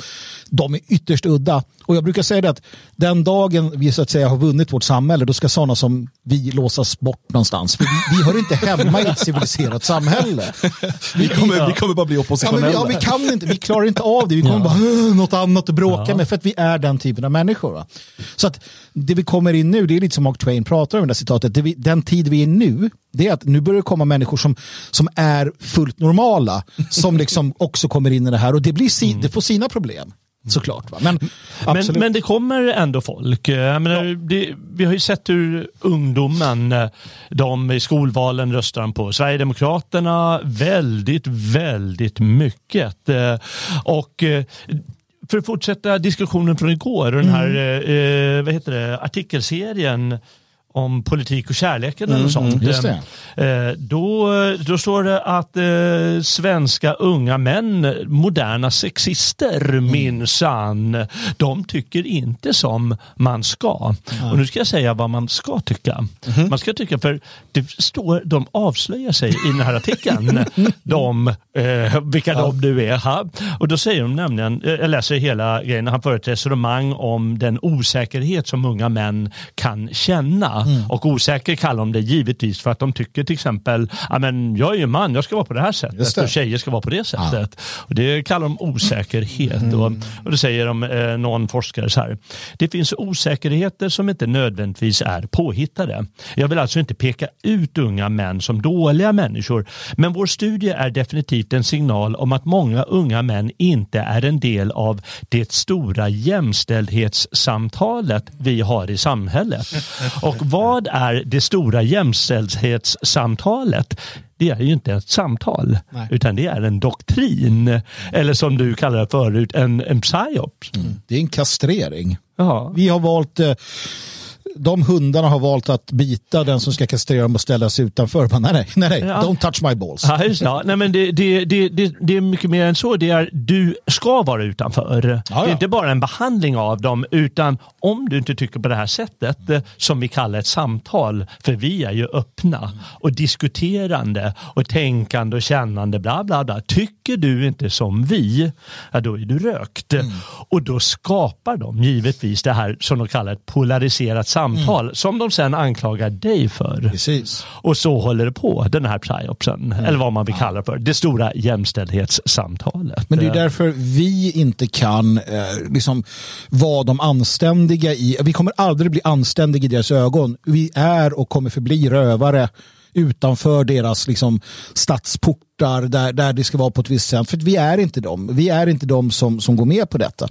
De är ytterst udda. Och jag brukar säga det att den dagen vi så att säga har vunnit vårt samhälle, då ska sådana som vi låsas bort någonstans. För vi, vi hör inte hemma i ett civiliserat samhälle. *laughs* Vi kommer, vi kommer bara bli Ja, oppositionella. vi, ja, vi kan inte, vi klarar inte av det. Vi kommer bara "Åh, något annat att bråka med för att vi är den typen av människor. Va? Så att det vi kommer in nu, det är lite som Mark Twain pratar om i det här citatet, det vi, den tid vi är nu, det är att nu börjar det komma människor som, som är fullt normala, som liksom *laughs* också kommer in i det här och det, blir si, det får sina problem. Såklart. Va? Men, Men, men det kommer ändå folk. Eh, menar, det, vi har ju sett hur ungdomen, eh, de i skolvalen röstar på Sverigedemokraterna väldigt, väldigt mycket. Eh, Och för att fortsätta diskussionen från igår, den här eh, vad heter det, artikelserien om politik och kärleken eller sånt. just det. Eh, Då, då står det att eh, svenska unga män, moderna sexister minsann, de tycker inte som man ska. Och nu ska jag säga vad man ska tycka. Man ska tycka, för det står, de avslöjar sig i den här artikeln, *laughs* de, eh, vilka de nu är. Ha. Och då säger de nämligen, eh, jag läser hela grejen, han för ett resonemang om den osäkerhet som unga män kan känna. Och osäker kallar de det givetvis för att de tycker till exempel, ja men jag är ju man, jag ska vara på det här sättet det. och tjejer ska vara på det sättet. Och det kallar de osäkerhet. Och, och då säger de, eh, någon forskare så här, det finns osäkerheter som inte nödvändigtvis är påhittade. Jag vill alltså inte peka ut unga män som dåliga människor, men vår studie är definitivt en signal om att många unga män inte är en del av det stora jämställdhetssamtalet vi har i samhället. Och vad är det stora jämställdhetssamtalet? Det är ju inte ett samtal, Nej. utan det är en doktrin. Eller som du kallade det förut, en, en psyops. Det är en kastrering. Ja. Vi har valt, eh, de hundarna har valt att bita den som ska kastrera dem och ställa sig utanför. Bara, nej, nej, nej. Ja. don't touch my balls. Ja, just, det. ja. Nej, men det, det, det, det, det är mycket mer än så. Det är, du ska vara utanför. Det ja. är inte bara en behandling av dem, utan om du inte tycker på det här sättet, eh, som vi kallar ett samtal, för vi är ju öppna och diskuterande och tänkande och kännande, bla bla bla. Tycker du inte som vi, ja, då är du rökt. Och då skapar de givetvis det här som de kallar ett polariserat samtal, som de sen anklagar dig för. Precis. Och så håller det på, den här psyopsen, eller vad man vill kalla det för. Det stora jämställdhetssamtalet. Men det är därför vi inte kan eh, liksom, vara de anständiga i, vi kommer aldrig bli anständiga i deras ögon. Vi är och kommer förbli rövare utanför deras liksom, stadsportar där, där det ska vara på ett visst sätt. För vi är inte dem. Vi är inte de som, som går med på detta.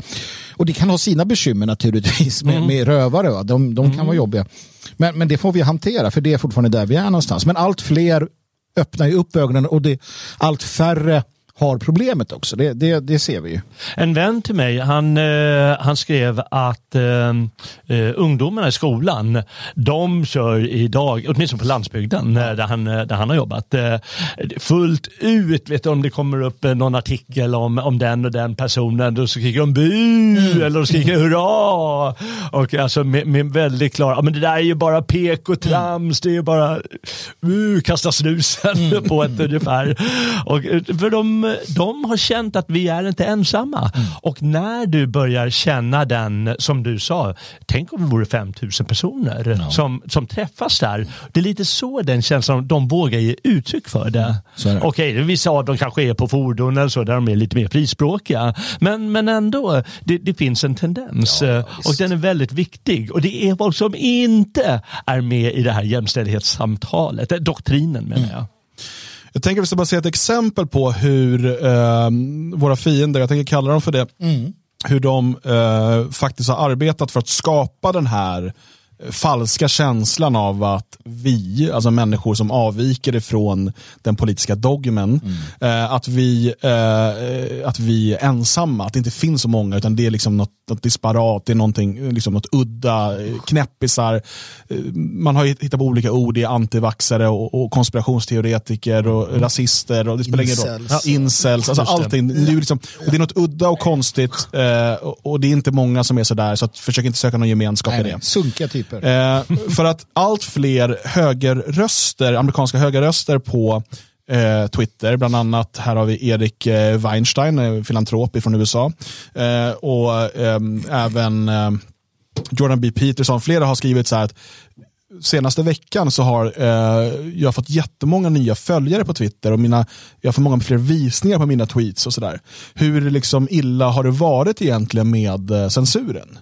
Och det kan ha sina bekymmer naturligtvis med, med rövare. Va? De, de kan vara jobbiga. Men, men det får vi hantera för det är fortfarande där vi är någonstans. Men allt fler öppnar ju upp ögonen och det, allt färre har problemet också. Det, det, det ser vi ju. En vän till mig, han, eh, han skrev att eh, eh, ungdomarna i skolan, de kör idag, åtminstone på landsbygden eh, där, han, eh, där han har jobbat, eh, fullt ut, vet du om det kommer upp någon artikel om, om den och den personen, då skriker de bu eller de skriker hurra. Och alltså med, med väldigt klar, ja men det där är ju bara pek och trams, det är ju bara uh, kasta snusen *laughs* på ett ungefär. Och, för de, de har känt att vi är inte ensamma. Och när du börjar känna den, som du sa, tänk om det vore 5000 personer som, som träffas där. Det är lite så den känslan, de vågar ge uttryck för det. Det. Okej, vissa av dem kanske är på fordon eller så, där de är lite mer frispråkiga. Men, men ändå, det, det finns en tendens. Ja, och den är väldigt viktig. Och det är folk som inte är med i det här jämställdhetssamtalet, doktrinen menar jag. Jag tänker att vi ska bara se ett exempel på hur eh, våra fiender, jag tänker kalla dem för det, hur de eh, faktiskt har arbetat för att skapa den här falska känslan av att vi, alltså människor som avviker ifrån den politiska dogmen, eh, att, vi, eh, att vi är ensamma, att det inte finns så många, utan det är liksom något, något disparat, det är någonting, liksom något udda, eh, knäppisar. Eh, Man har hittat på olika ord, det är antivaxare och, och konspirationsteoretiker och rasister och det spelar ingen roll. Incels. Ja, Incels, alltså allting. Det är, liksom, det är något udda och konstigt eh, och, och det är inte många som är sådär, så att försök inte söka någon gemenskap i det. Sunkiga typer. Eh, för att allt fler högerröster, amerikanska högerröster på eh, Twitter, bland annat här har vi Erik eh, Weinstein, filantrop från USA, eh, och ehm, även eh, Jordan B. Peterson, flera har skrivit så här att senaste veckan så har eh, jag fått jättemånga nya följare på Twitter och mina, jag får många fler visningar på mina tweets och sådär. Hur liksom illa har det varit egentligen med eh, censuren?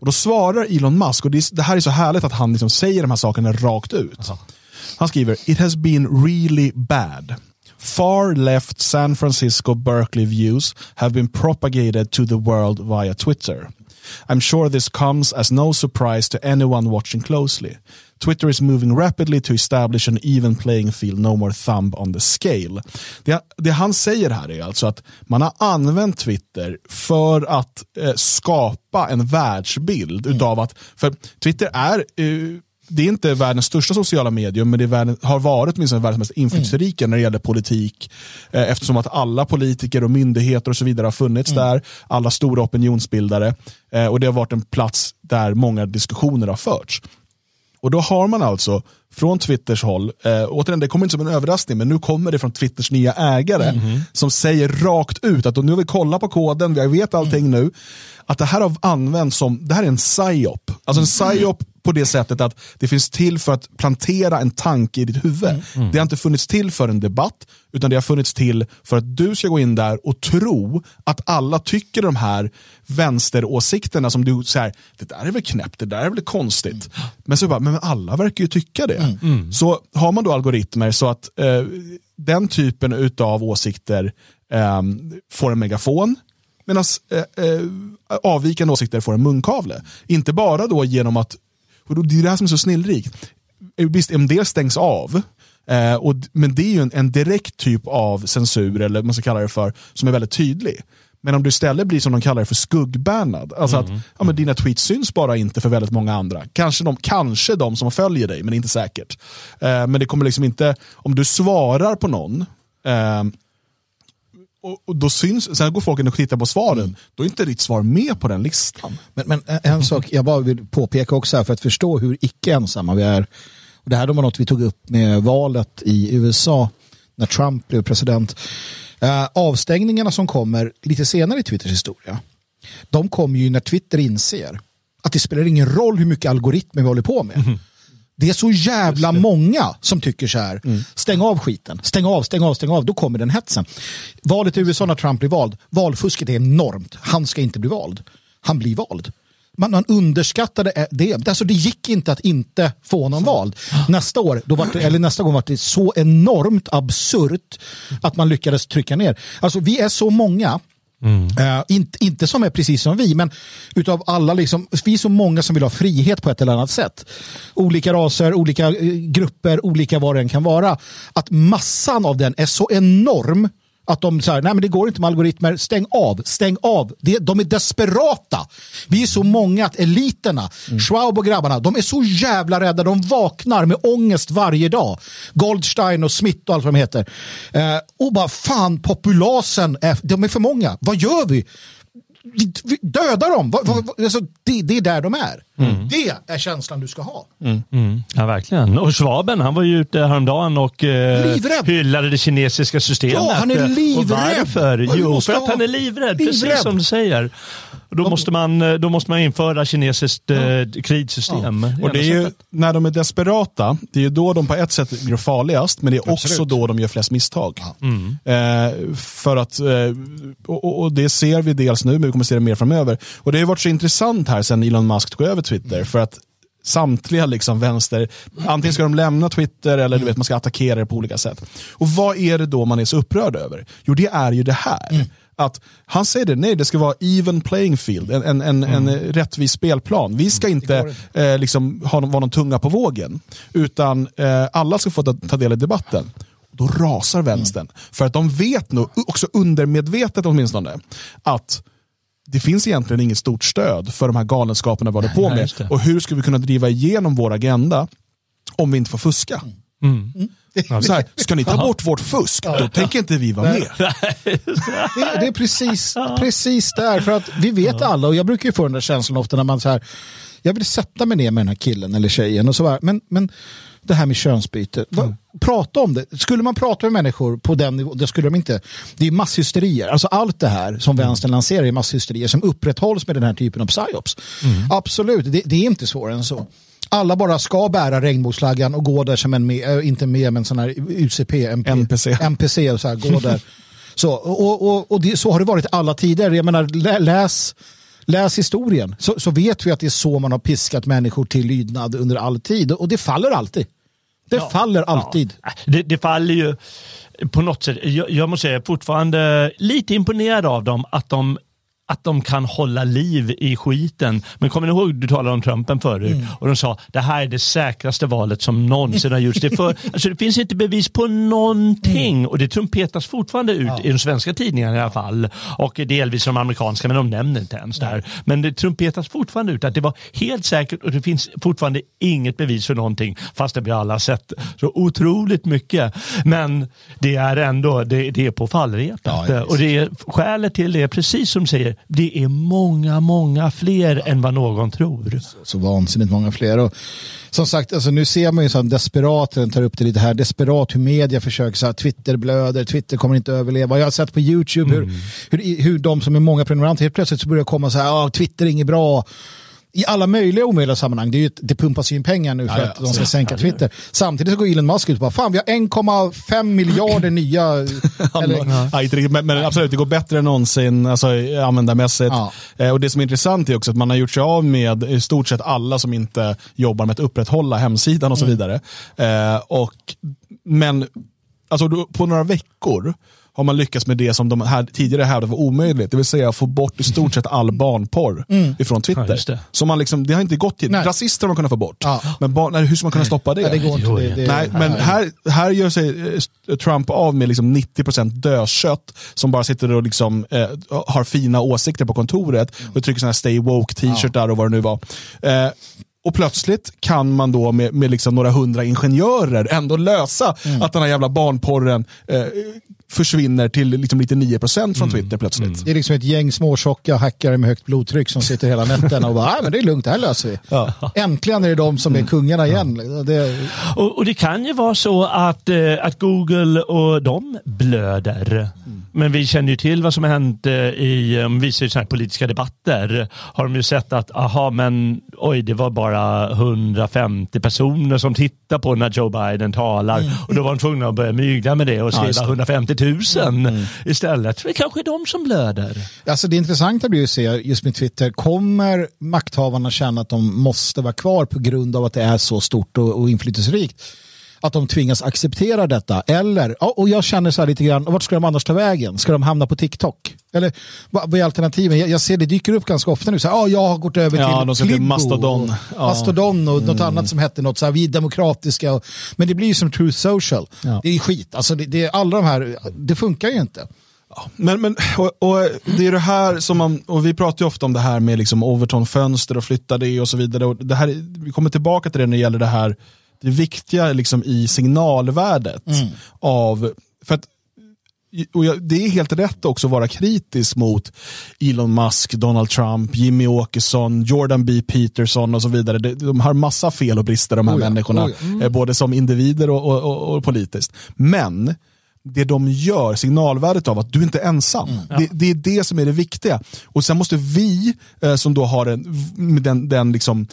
Och då svarar Elon Musk, och det, är- det här är så härligt att han liksom säger de här sakerna rakt ut. Han skriver, it has been really bad. Far left San Francisco Berkeley views have been propagated to the world via Twitter. I'm sure this comes as no surprise to anyone watching closely. Twitter is moving rapidly to establish an even playing field, no more thumb on the scale. Det, det han säger här är alltså att man har använt Twitter för att eh, skapa en världsbild utav att, för Twitter är eh, det är inte världens största sociala medium, men det är världen, har varit åtminstone världens mest inflytelserika när det gäller politik. Eh, eftersom att alla politiker och myndigheter och så vidare har funnits där. Alla stora opinionsbildare. Eh, och det har varit en plats där många diskussioner har förts. Och då har man alltså från Twitters håll, eh, återigen det kommer inte som en överraskning, men nu kommer det från Twitters nya ägare som säger rakt ut att nu har vi kollat på koden, vi vet allting nu, att det här har använts som, det här är en psyop. Alltså en psyop på det sättet att det finns till för att plantera en tanke i ditt huvud. Det har inte funnits till för en debatt, utan det har funnits till för att du ska gå in där och tro att alla tycker de här vänsteråsikterna som du säger, det där är väl knäppt, det där är väl konstigt. Men så bara, men alla verkar ju tycka det. Så har man då algoritmer så att eh, den typen av åsikter eh, får en megafon, medan eh, eh, avvikande åsikter får en munkavle. Inte bara då genom att Och då- det är det här som är så snillrikt. Eh, Visst, en del stängs av. Eh, och, men det är ju en, en direkt typ av censur, eller vad man ska kalla det för, som är väldigt tydlig. Men om du istället blir som de kallar det för skuggbannad, alltså att ja, men dina tweets syns bara inte för väldigt många andra. Kanske de, kanske de som följer dig, men inte säkert. Eh, men det kommer liksom inte, om du svarar på någon, eh, och, och då syns, sen går folk in och tittar på svaren, då är inte ditt svar med på den listan. Men, men en- en sak jag bara vill påpeka också här för att förstå hur icke ensamma vi är. Och det här var något vi tog upp med valet i USA när Trump blev president. Eh, avstängningarna som kommer lite senare i Twitters historia. De kommer ju när Twitter inser att det spelar ingen roll hur mycket algoritmer vi håller på med. Det är så jävla många som tycker så här. Stäng av skiten. Stäng av, stäng av, stäng av. Då kommer den hetsen. Valet i USA när Trump blir vald. Valfusket är enormt. Han ska inte bli vald. Han blir vald. Man, man underskattade det. Alltså det gick inte att inte få någon vald. Nästa år, då var det, eller nästa gång var det så enormt absurt att man lyckades trycka ner. Alltså vi är så många Uh, inte, inte som är precis som vi, men utav alla, liksom, vi är så många som vill ha frihet på ett eller annat sätt. Olika raser, olika eh, grupper, olika vad det än kan vara. Att massan av den är så enorm att de säger, nej men det går inte med algoritmer, stäng av, stäng av. Det, de är desperata. Vi är så många att eliterna, Schwab och grabbarna, de är så jävla rädda. De vaknar med ångest varje dag. Goldstein och Smith och allt vad de heter. Eh, och bara fan, populasen, är, de är för många. Vad gör vi? Dödar dem. Alltså, det, det är där de är. Det är känslan du ska ha. Ja, verkligen. Och Schwaben, han var ju ute häromdagen och eh, hyllade det kinesiska systemet. Ja, han är Och livrädd. varför? Ja, vi Jo, för att ha- han är livrädd, precis livrädd. som du säger. Då, måste man, eh, då måste man införa kinesiskt eh, krigsystem. Och det är ju, när de är desperata, det är ju då de på ett sätt blir farligast, men det är också då de gör flest misstag. Eh, för att, eh, och, och- det ser vi dels nu, men vi kommer se det mer framöver. Och det har varit så intressant här sen Elon Musk tog över Twitter, för att samtliga liksom vänster, antingen ska de lämna Twitter eller du vet, man ska attackera det på olika sätt. Och vad är det då man är så upprörd över? Jo, det är ju det här. Att han säger det, nej det ska vara even playing field, en, en, en, en rättvis spelplan. Vi ska inte eh, liksom ha vara någon tunga på vågen, utan eh, alla ska få ta, ta del i debatten. Då rasar vänstern. För att de vet nog, också undermedvetet åtminstone, att det finns egentligen inget stort stöd för de här galenskaperna vi håller på med. Och hur ska vi kunna driva igenom vår agenda om vi inte får fuska? Så här, ska ni ta *laughs* bort vårt fusk, då tänker inte vi vara med. *laughs* Det, det är precis, precis där. För att vi vet alla, och jag brukar ju få den där känslan ofta när man så här, jag vill sätta mig ner med den här killen eller tjejen och så här, men, men det här med könsbyte, va, prata om det. Skulle man prata med människor på den nivån, det skulle de inte. Det är masshysterier. Alltså allt det här som vänstern lanserar är masshysterier som upprätthålls med den här typen av psyops. Absolut, det, det är inte svårare än så. Alla bara ska bära regnbågsflaggan och gå där som en, med, äh, inte med, men sån här UCP, MP, NPC. NPC och så här, gå där. *laughs* Så, och och, och det, så har det varit alla tider. Jag menar, lä, läs, läs historien så, så vet vi att det är så man har piskat människor till lydnad under all tid. Och det faller alltid. Det faller alltid. Ja, det, det faller ju på något sätt. Jag, jag måste säga, jag är fortfarande lite imponerad av dem att de att de kan hålla liv i skiten. Men kommer ni ihåg, du talade om Trumpen förut Mm. och de sa det här är det säkraste valet som någonsin har gjorts. Det, för, *laughs* alltså, det finns inte bevis på någonting Mm. och det trumpetas fortfarande ut i de svenska tidningarna i alla fall och delvis de amerikanska men de nämner inte ens det här. Men det trumpetas fortfarande ut att det var helt säkert och det finns fortfarande inget bevis för någonting fast det vi alla har sett så otroligt mycket. Men det är ändå det, det är på fallrepet Ja, ja, och det är, skälet till det är precis som du säger det är många, många fler än vad någon tror. så vansinnigt många fler. Och som sagt, alltså nu ser man ju sån desperat, den tar upp det lite här, desperat hur media försöker, så här, Twitter blöder, Twitter kommer inte överleva. Jag har sett på YouTube hur, hur, hur de som är många prenumeranter helt plötsligt så börjar komma så här, ah, Twitter är inget bra. I alla möjliga omöjliga sammanhang. Det, är ju, det pumpas ju in pengar nu för Ja, att de ska sänka Twitter. Samtidigt så går Elon Musk ut och bara, fan vi har 1,5 miljarder nya... *laughs* eller, Ja, inte riktigt, men, men absolut, det går bättre än någonsin alltså, användarmässigt. Ja. Eh, och det som är intressant är också att man har gjort sig av med i stort sett alla som inte jobbar med att upprätthålla hemsidan och Mm. så vidare. Eh, och, men alltså, på några veckor har man lyckats med det som de här tidigare hävdade var omöjligt. Det vill säga få bort i stort sett all barnporr ifrån Ja, Twitter. just det. Så man liksom, det har inte gått till. Nej. Rasister har man kunnat få bort. Ja. Men barn, nej, hur ska man kunna stoppa det? Ja, det går inte. Det, det, Nej, men här, här gör sig eh, Trump av med liksom 90% dödkött som bara sitter och liksom, eh, har fina åsikter på kontoret och trycker såna här stay woke t-shirtar och vad det nu var. Eh, och plötsligt kan man då med, med liksom några hundra ingenjörer ändå lösa att den här jävla barnporren eh, försvinner till liksom lite 9% från Twitter plötsligt. Det är liksom ett gäng småtjocka hackare med högt blodtryck som sitter hela nätterna och bara, men det är lugnt, det här löser vi. Äntligen är det de som är kungarna igen. Det, Och, och det kan ju vara så att, eh, att Google och de blöder. Men vi känner ju till vad som hänt i, om vi visar ju såna här politiska debatter, har de ju sett att, aha men oj det var bara 150 personer som tittar på när Joe Biden talar och då var de tvungna att börja mygla med det och skriva det. 150 000 istället. Det kanske är de som blöder. Alltså det intressanta blir ju att se just med Twitter, kommer makthavarna känna att de måste vara kvar på grund av att det är så stort och, och inflytelserikt? Att de tvingas acceptera detta? Eller, ja, och jag känner så här lite grann, vart ska de annars ta vägen? Ska de hamna på TikTok? Eller vad, är alternativen? Jag, jag ser det dyker upp ganska ofta nu, så här, ja, jag har gått över Ja, till de ska till Mastodon. och Ja. Mastodon och något annat som hette något så här, vi är demokratiska. Och, men det blir ju som Truth Social. Ja. Det är skit, alltså det, det, alla de här, det funkar ju inte. Men, men och, och det är det här som man, och vi pratar ju ofta om det här med liksom Overton-fönster och flytta det och så vidare. Och det här, vi kommer tillbaka till det när det gäller det här, det viktiga liksom i signalvärdet av, för att och jag, det är helt rätt också att vara kritisk mot Elon Musk, Donald Trump, Jimmy Åkesson, Jordan B. Peterson och så vidare. De, de har massa fel och brister de här Oh ja, människorna, oh ja. eh, både som individer och, och, och, och politiskt. Men det de gör, signalvärdet av att du inte är ensam. Det, det är det som är det viktiga. Och sen måste vi, eh, som då har en, den, den liksom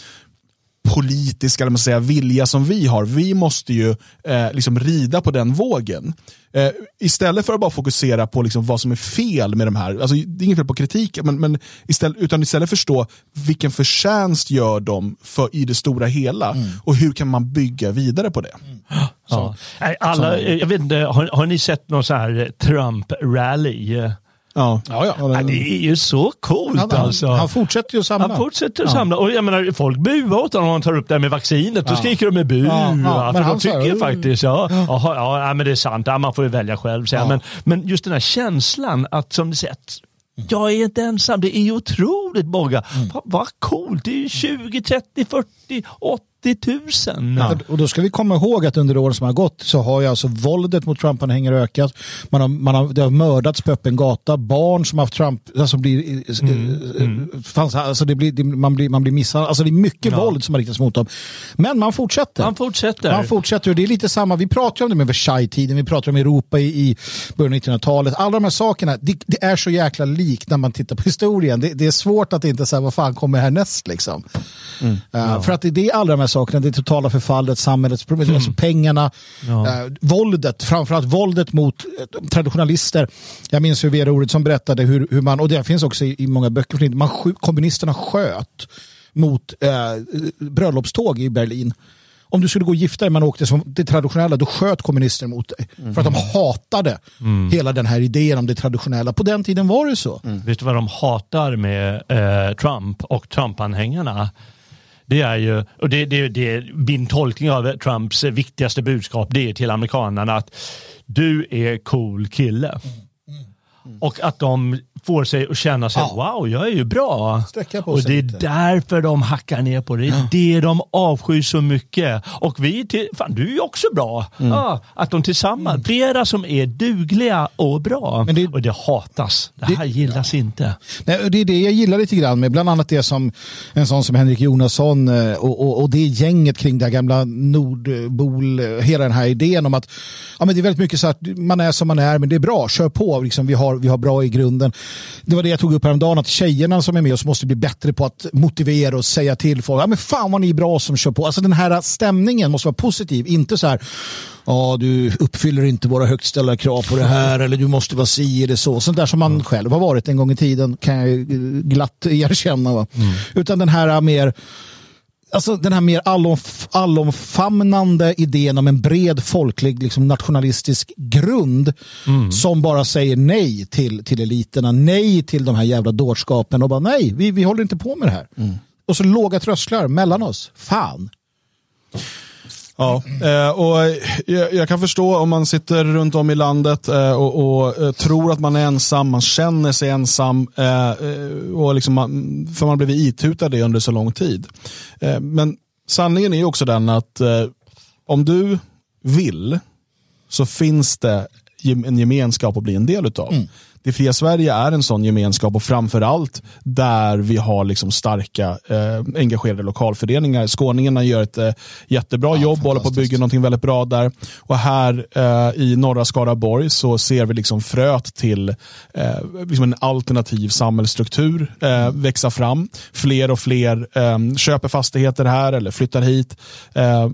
politiska eller man säga, vilja som vi har, vi måste ju eh, liksom rida på den vågen. Eh, istället för att bara fokusera på liksom vad som är fel med de här, alltså, det är inget fel på kritik, men, men istället, utan istället förstå vilken förtjänst gör de för, i det stora hela och hur kan man bygga vidare på det. Ja. Nej, Alla, jag vet inte, har, har ni sett någon så här Trump-rally? Ja. Ja, ja. Ja, det är ju så coolt Han, alltså. han fortsätter ju att samla. Han fortsätter att samla. Och jag menar, folk buar åt honom när han tar upp det här med vaccinet. Då Ja. skriker de med bu. Ja, ja, för men de tycker ju "Mm." faktiskt, ja, jaha, ja, men det är sant. Man får ju välja själv. Ja. Men, men just den här känslan att som ni sett, jag är inte ensam, det är otroligt många. Mm. Vad vad coolt, det är ju 20, 30, 40, 80 tusen. Och då ska vi komma ihåg att under åren som har gått så har ju alltså våldet mot Trump-anhängare ökat. Man har, man har, det har mördats på öppen gata. Barn som har haft Trump, alltså blir, eh, Fanns, alltså det blir, det, man, blir, man blir misshandlad. Alltså det är mycket Ja. våld som har riktats mot dem. Men man fortsätter. Han fortsätter. Man fortsätter och det är lite samma, vi pratar ju om det med Versailles-tiden, vi pratar om Europa i, i början av 1900-talet. Alla de här sakerna, det, det är så jäkla likt när man tittar på historien. Det, det är svårt att inte säga vad fan kommer härnäst liksom. Uh, För att det, det är alla de här sakerna, det totala förfallet, samhällets problem, alltså pengarna, uh, våldet, framförallt våldet mot uh, traditionalister. Jag minns hur Vera Oredsson berättade hur, hur man, och det finns också i, i många böcker, man, skj- kommunisterna sköt mot uh, bröllopståg i Berlin om du skulle gå och gifta dig, man åkte som det traditionella, då sköt kommunister mot dig. För att de hatade hela den här idén om det traditionella. På den tiden var det så. Vet du vad de hatar med eh, Trump och Trump-anhängarna? Det är ju, och det, det, det, min tolkning av Trumps viktigaste budskap det är till amerikanerna att du är cool kille. Och att de får sig att känna sig, Ja. wow, jag är ju bra. Och det är lite. därför de hackar ner på det. Det är det de avskyr så mycket. Och vi, till, fan du är ju också bra. Mm. Ja, att de tillsammans, flera som är dugliga och bra. Men det- och det hatas. Det här gillas inte. Nej, det är det jag gillar lite grann med, bland annat det som en sån som Henrik Jonasson eh, och, och, och det gänget kring det gamla Nordbol, eh, hela den här idén om att ja, men det är väldigt mycket så att man är som man är, men det är bra, kör på, liksom, vi, har, vi har bra i grunden. Det var det jag tog upp häromdagen, att tjejerna som är med oss måste bli bättre på att motivera och säga till folk, ja men fan vad ni är bra som kör på. Alltså den här stämningen måste vara positiv, inte så här ja du uppfyller inte våra högt ställda krav på det här eller du måste vara si eller så. Sånt där som man själv har varit en gång i tiden kan jag glatt erkänna. Va? Utan den här mer Alltså den här mer allomf allomfamnande idén om en bred folklig liksom nationalistisk grund som bara säger nej till, till eliterna, nej till de här jävla dårskapen och bara nej, vi, vi håller inte på med det här. Och så låga trösklar mellan oss. Fan. Ja, eh, och jag, kan förstå om man sitter runt om i landet eh, och, och eh, tror att man är ensam, man känner sig ensam, och liksom man, för man har blivit itutad det under så lång tid. Men sanningen är också den att om du vill så finns det en gemenskap att bli en del utav. Mm. Det fria Sverige är en sån gemenskap och framförallt där vi har liksom starka eh, engagerade lokalföreningar. Skåningarna gör ett eh, jättebra jobb och håller på att bygga någonting väldigt bra där. Och här eh, i norra Skaraborg så ser vi liksom fröet till eh, liksom en alternativ samhällsstruktur eh, växa fram. Fler och fler eh, köper fastigheter här eller flyttar hit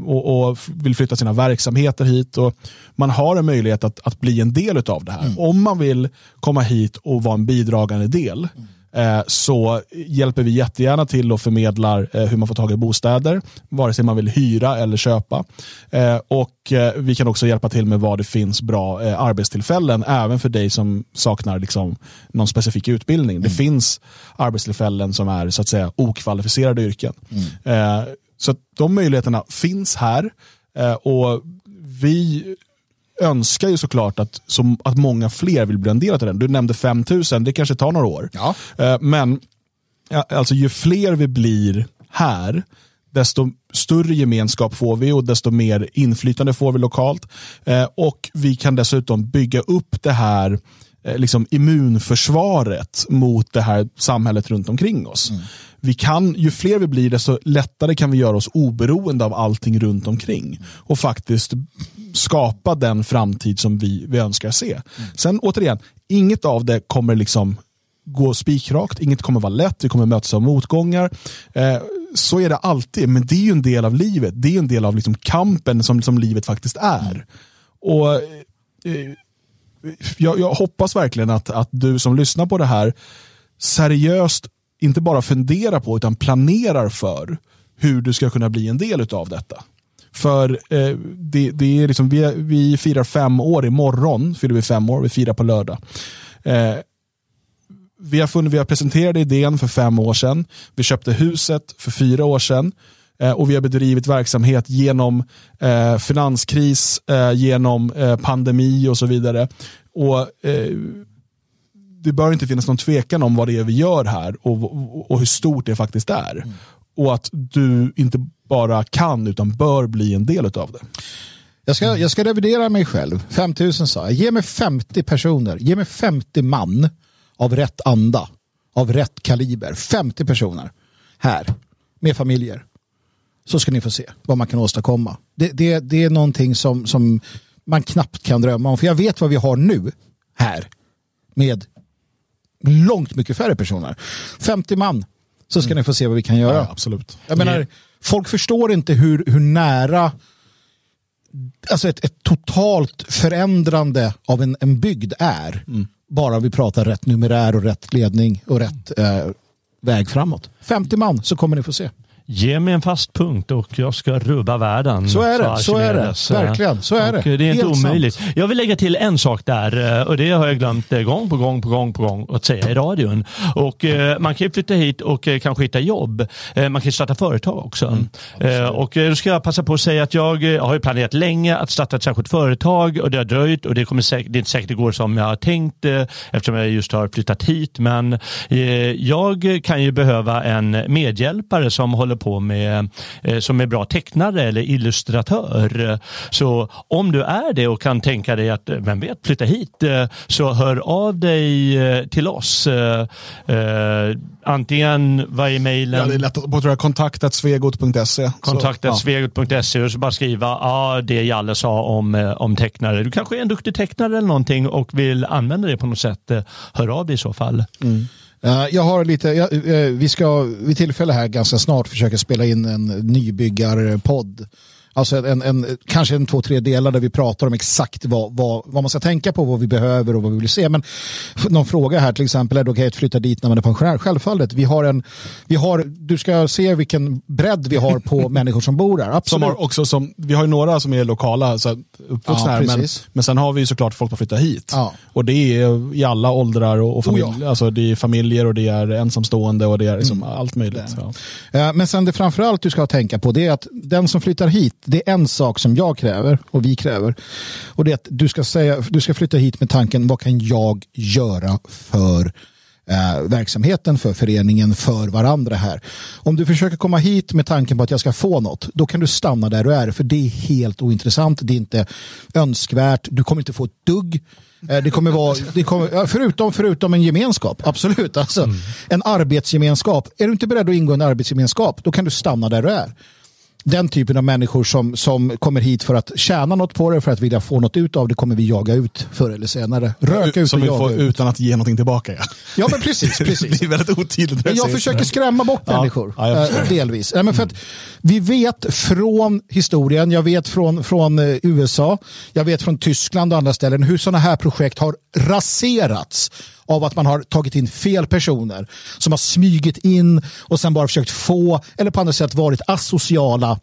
och, och vill flytta sina verksamheter hit. Och man har en möjlighet att, att bli en del av det här. Om man vill komma hit och vara en bidragande del eh, så hjälper vi jättegärna till och förmedlar eh, hur man får tag i bostäder, vare sig man vill hyra eller köpa. Eh, och Vi kan också hjälpa till med var det finns bra arbetstillfällen, även för dig som saknar liksom, någon specifik utbildning. Det finns arbetstillfällen som är så att säga okvalificerade yrken. Eh, så de möjligheterna finns här. Och vi önskar ju såklart att, som, att många fler vill bli en del av den. Du nämnde 5000, det kanske tar några år. Ja. Eh, Men alltså, ju fler vi blir här, desto större gemenskap får vi och desto mer inflytande får vi lokalt. Eh, och vi kan dessutom bygga upp det här liksom immunförsvaret mot det här samhället runt omkring oss. Vi kan, ju fler vi blir, desto lättare kan vi göra oss oberoende av allting runt omkring och faktiskt skapa den framtid som vi, vi önskar se. Sen återigen, inget av det kommer liksom gå spikrakt, inget kommer vara lätt, vi kommer mötas av motgångar. Eh, så är det alltid, men det är ju en del av livet. Det är en del av liksom kampen som, som livet faktiskt är. Och eh, jag, jag hoppas verkligen att, att du som lyssnar på det här seriöst inte bara funderar på utan planerar för hur du ska kunna bli en del av detta. För eh, det, det är liksom, vi, vi firar fem år imorgon, fyller vi fem år, vi firar på lördag. Eh, vi har, funnit, vi har presenterat idén för fem år sedan. Vi köpte huset för fyra år sedan. Eh, och vi har bedrivit verksamhet genom eh, finanskris, eh, genom pandemi och så vidare. Och Det bör inte finnas någon tvekan om vad det är vi gör här och, och, hur stort det faktiskt är. Och att du inte bara kan utan bör bli en del av det. Jag ska, jag ska revidera mig själv. 5000 sa jag. Ge mig 50 personer. Ge mig 50 man av rätt anda. Av rätt kaliber. 50 personer. Här. Med familjer. Så ska ni få se vad man kan åstadkomma. Det, det, det är någonting som, som man knappt kan drömma om. För jag vet vad vi har nu. Här. Med långt mycket färre personer. 50 man. Så ska ni få se vad vi kan göra. Ja, absolut. Jag menar, folk förstår inte hur, hur nära alltså ett, ett totalt förändrande av en, en bygd är. Bara vi pratar rätt numerär och rätt ledning och rätt eh, väg framåt. 50 man så kommer ni få se. Ge mig en fast punkt och jag ska rubba världen. Så är det, så är det. Verkligen, så är och det. Det är inte Helt sant. omöjligt. Jag vill lägga till en sak där och det har jag glömt eh, gång på gång på gång på gång att säga i radion. Och eh, Man kan flytta hit och eh, kanske hitta jobb. Eh, man kan starta företag också. eh, och eh, Då ska jag passa på att säga att jag eh, har ju planerat länge att starta ett särskilt företag och det har dröjt och det, kommer säkert, det är inte säkert det går som jag har tänkt eh, eftersom jag just har flyttat hit. Men eh, jag kan ju behöva en medhjälpare som håller på med eh, som är bra tecknare eller illustratör. Så om du är det och kan tänka dig att, eh, vem vet, flytta hit eh, så hör av dig till oss. Antingen via mejlen Ja, det är lätt att tror jag, kontaktat svegot.se. kontakta Så, svegot.se och så bara skriva ja, det Jalle sa om, om tecknare. Du kanske är en duktig tecknare eller någonting och vill använda det på något sätt. Hör av dig i så fall. Eh, jag har lite, jag, eh, vi ska vid tillfälle här ganska snart försöka spela in en nybyggarpodd. Alltså en, en, kanske en två, tre delar där vi pratar om exakt vad, vad, vad man ska tänka på, vad vi behöver och vad vi vill se. Men någon fråga här till exempel, är det okej att flytta dit när man är pensionär? Självfallet. Vi har en, vi har, du ska se vilken bredd vi har på *laughs* människor som bor där. Som har också som, vi har ju några som är lokala, så uppvuxna Ja, här, men, men sen har vi såklart folk som flyttar hit. Ja. Och det är i alla åldrar och, och familj, Oh ja. alltså det är familjer och det är ensamstående och det är liksom allt möjligt. Ja. Eh, Men sen det framförallt du ska tänka på det är att den som flyttar hit, det är en sak som jag kräver och vi kräver. Och det är att du ska, säga, du ska flytta hit med tanken, vad kan jag göra för eh, verksamheten, för föreningen, för varandra här. Om du försöker komma hit med tanken på att jag ska få något, då kan du stanna där du är, för det är helt ointressant, det är inte önskvärt, du kommer inte få ett dugg. Eh, Det kommer vara, det kommer, förutom, förutom en gemenskap, absolut. Alltså, En arbetsgemenskap. Är du inte beredd att ingå i en arbetsgemenskap, då kan du stanna där du är. Den typen av människor som, som kommer hit för att tjäna något på det, för att vilja få något ut av det, kommer vi jaga ut förr eller senare. Röka ut Som och vi jaga får ut. utan att ge någonting tillbaka. Ja. Ja, men precis. *laughs* precis. det är väldigt otydligt. Men jag försöker skrämma bort Ja. människor. Ja, jag eh, delvis. Nej, men för att vi vet från historien, jag vet från, från eh, USA, jag vet från Tyskland och andra ställen hur sådana här projekt har raserats av att man har tagit in fel personer som har smugit in och sen bara försökt få eller på andra sätt varit asociala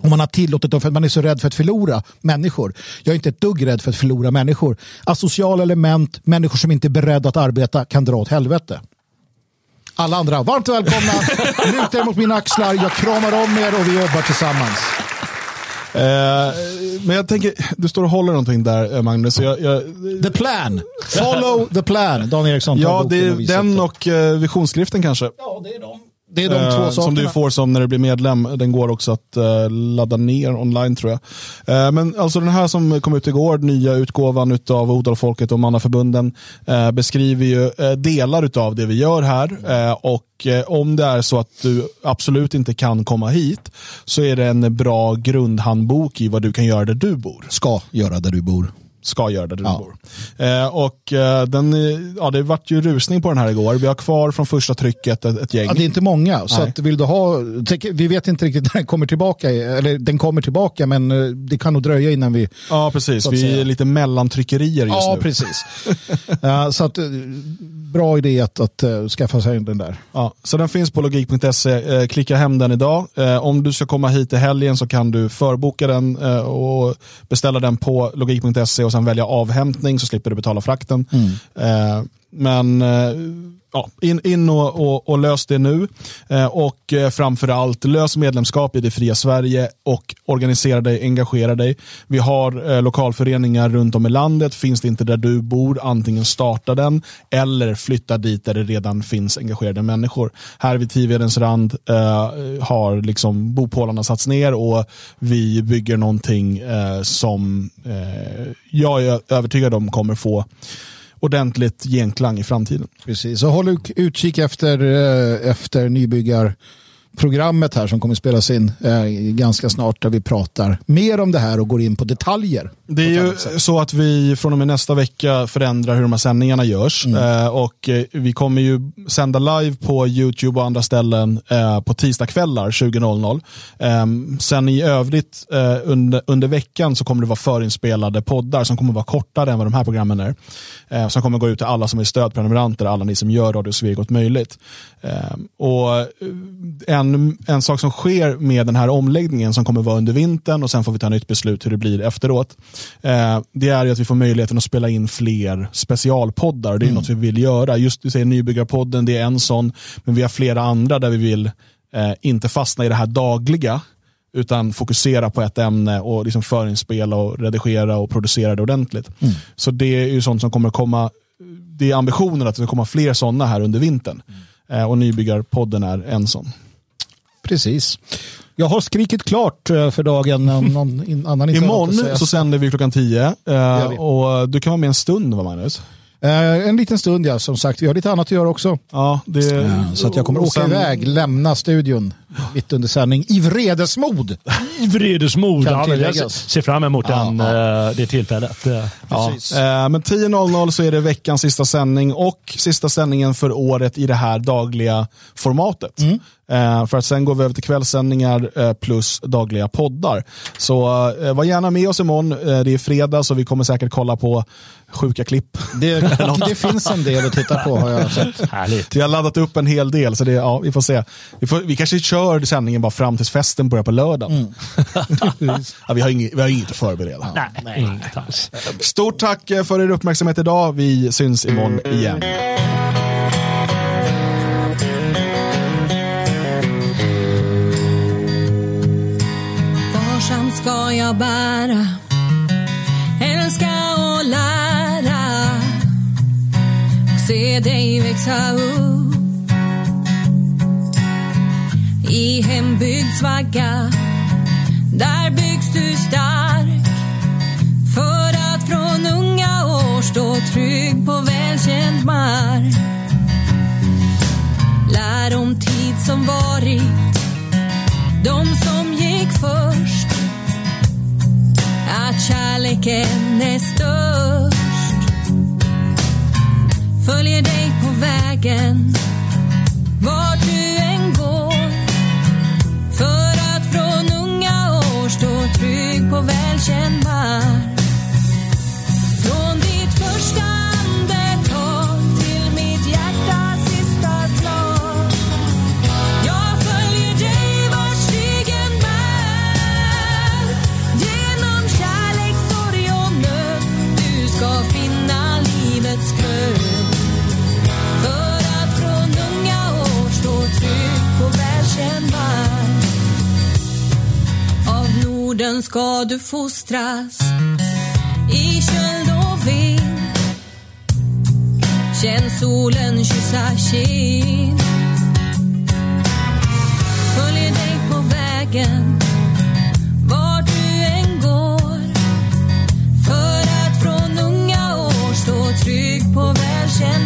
och man har tillåtit dem för att man är så rädd för att förlora människor. Jag är inte ett dugg rädd för att förlora människor. Asociala element, människor som inte är beredda att arbeta kan dra åt helvete. Alla andra, varmt välkomna. Luta er mot mina axlar, jag kramar om er och vi jobbar tillsammans. Eh, men jag tänker, du står och håller någonting där eh, Magnus. Så jag, jag, The plan. Follow the plan. Dan Eriksson ja, det är den och eh, visionsskriften kanske. Ja, det är de. Det är de Eh, två sakerna. Som du får som när du blir medlem. Den går också att eh, ladda ner online tror jag. Eh, men alltså den här som kom ut igår, nya utgåvan av Odalfolket och Mannaförbunden eh, beskriver ju eh, delar av det vi gör här. Eh, och eh, om det är så att du absolut inte kan komma hit så är det en bra grundhandbok i vad du kan göra där du bor Ska göra där du bor. Ska göra där du Ja. bor. Eh, och eh, den, eh, ja, det vart ju rusning på den här igår. Vi har kvar från första trycket ett, ett gäng. Ja, det är inte många. Så Nej. att vill du ha, vi vet inte riktigt när den kommer tillbaka. Eller den kommer tillbaka men eh, det kan nog dröja innan vi Ja, precis. Vi säga. är lite mellantryckerier just Ja, nu. precis. Ja, *laughs* så att, bra idé att, att eh, skaffa sig den där. Ja, så den finns på logik.se. Eh, klicka hem den idag. Om du ska komma hit i helgen så kan du förboka den och beställa den på logik.se och sen välja avhämtning så slipper du betala frakten. Eh, men eh, ja, in, in och, och, och lös det nu. Eh, och framför framförallt lös medlemskap i det fria Sverige och organisera dig, engagera dig. Vi har lokalföreningar runt om i landet. Finns det inte där du bor, antingen starta den eller flytta dit där det redan finns engagerade människor. Här vid Tivedens rand eh, har liksom bopålarna satts ner och vi bygger någonting eh, som eh, jag är övertygad om kommer få ordentligt genklang i framtiden. Precis, så håll utkik efter, eh, efter nybyggar nybyggarprogrammet här som kommer spelas in eh, ganska snart där vi pratar mer om det här och går in på detaljer. Det är ju så att vi från och med nästa vecka förändrar hur de här sändningarna görs. Eh, och eh, Vi kommer ju sända live på YouTube och andra ställen eh, på tisdagskvällar 20.00. Eh, sen i övrigt eh, under, under veckan så kommer det vara förinspelade poddar som kommer vara kortare än vad de här programmen är. Eh, som kommer gå ut till alla som är stödprenumeranter, alla ni som gör Radio Sveg åt möjligt. Eh, och eh, en, en sak som sker med den här omläggningen som kommer vara under vintern och sen får vi ta nytt beslut hur det blir efteråt. Eh, det är att vi får möjligheten att spela in fler specialpoddar. Det är något vi vill göra. Just du säger Nybyggarpodden, det är en sån. Men vi har flera andra där vi vill eh, inte fastna i det här dagliga utan fokusera på ett ämne och liksom förinspela och redigera och producera det ordentligt. Så det är ju sånt som kommer komma, det är ambitionen att det ska komma fler sådana här under vintern. Eh, och Nybyggarpodden är en sån. Precis. Jag har skrikit klart eh, för dagen *laughs* någon annan. Imorgon så sänder vi klockan 10 eh, och du kan vara med en stund va Magnus? Eh, en liten stund ja, som sagt. Vi har lite annat att göra också. Ja, det, Så att jag kommer åka sen- iväg, lämna studion mitt under sändning i vredesmod. I vredesmod. Kan Ja, men jag ser fram emot den, Ja, eh, det tillfället. Eh, Ja, eh, men 10.00 så är det veckans sista sändning och sista sändningen för året i det här dagliga formatet. Mm. Eh, för att sen går vi över till kvällssändningar eh, plus dagliga poddar. Så eh, var gärna med oss imorgon. Det är fredag så vi kommer säkert kolla på sjuka klipp. Det, *laughs* det finns en del att titta på har jag sett. Härligt. Vi har laddat upp en hel del så det, ja, vi får se. Vi, får, vi kanske kör sändningen bara fram tills festen börjar på lördagen. *laughs* ja, vi, har inget, vi har inget att förbereda. Nej, inget alls. Stort tack eh, för er uppmärksamhet idag. Vi syns imorgon igen. Varsamt ska jag bära Älska och lära och Se dig växa upp I hembygdsvagga. Där byggs du stark För att från unga år stå trygg på välkänd mark. Lär om tid som varit de som gick först. Att kärleken är störst. Följer dig på vägen. På ska du fostras I köld och vind. Känn solen kyssa kind. Följer dig på vägen vart du än går. För att från unga år stå trygg på välkänd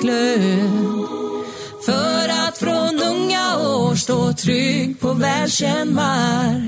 glöd För att från unga år stå trygg på välkänd mark.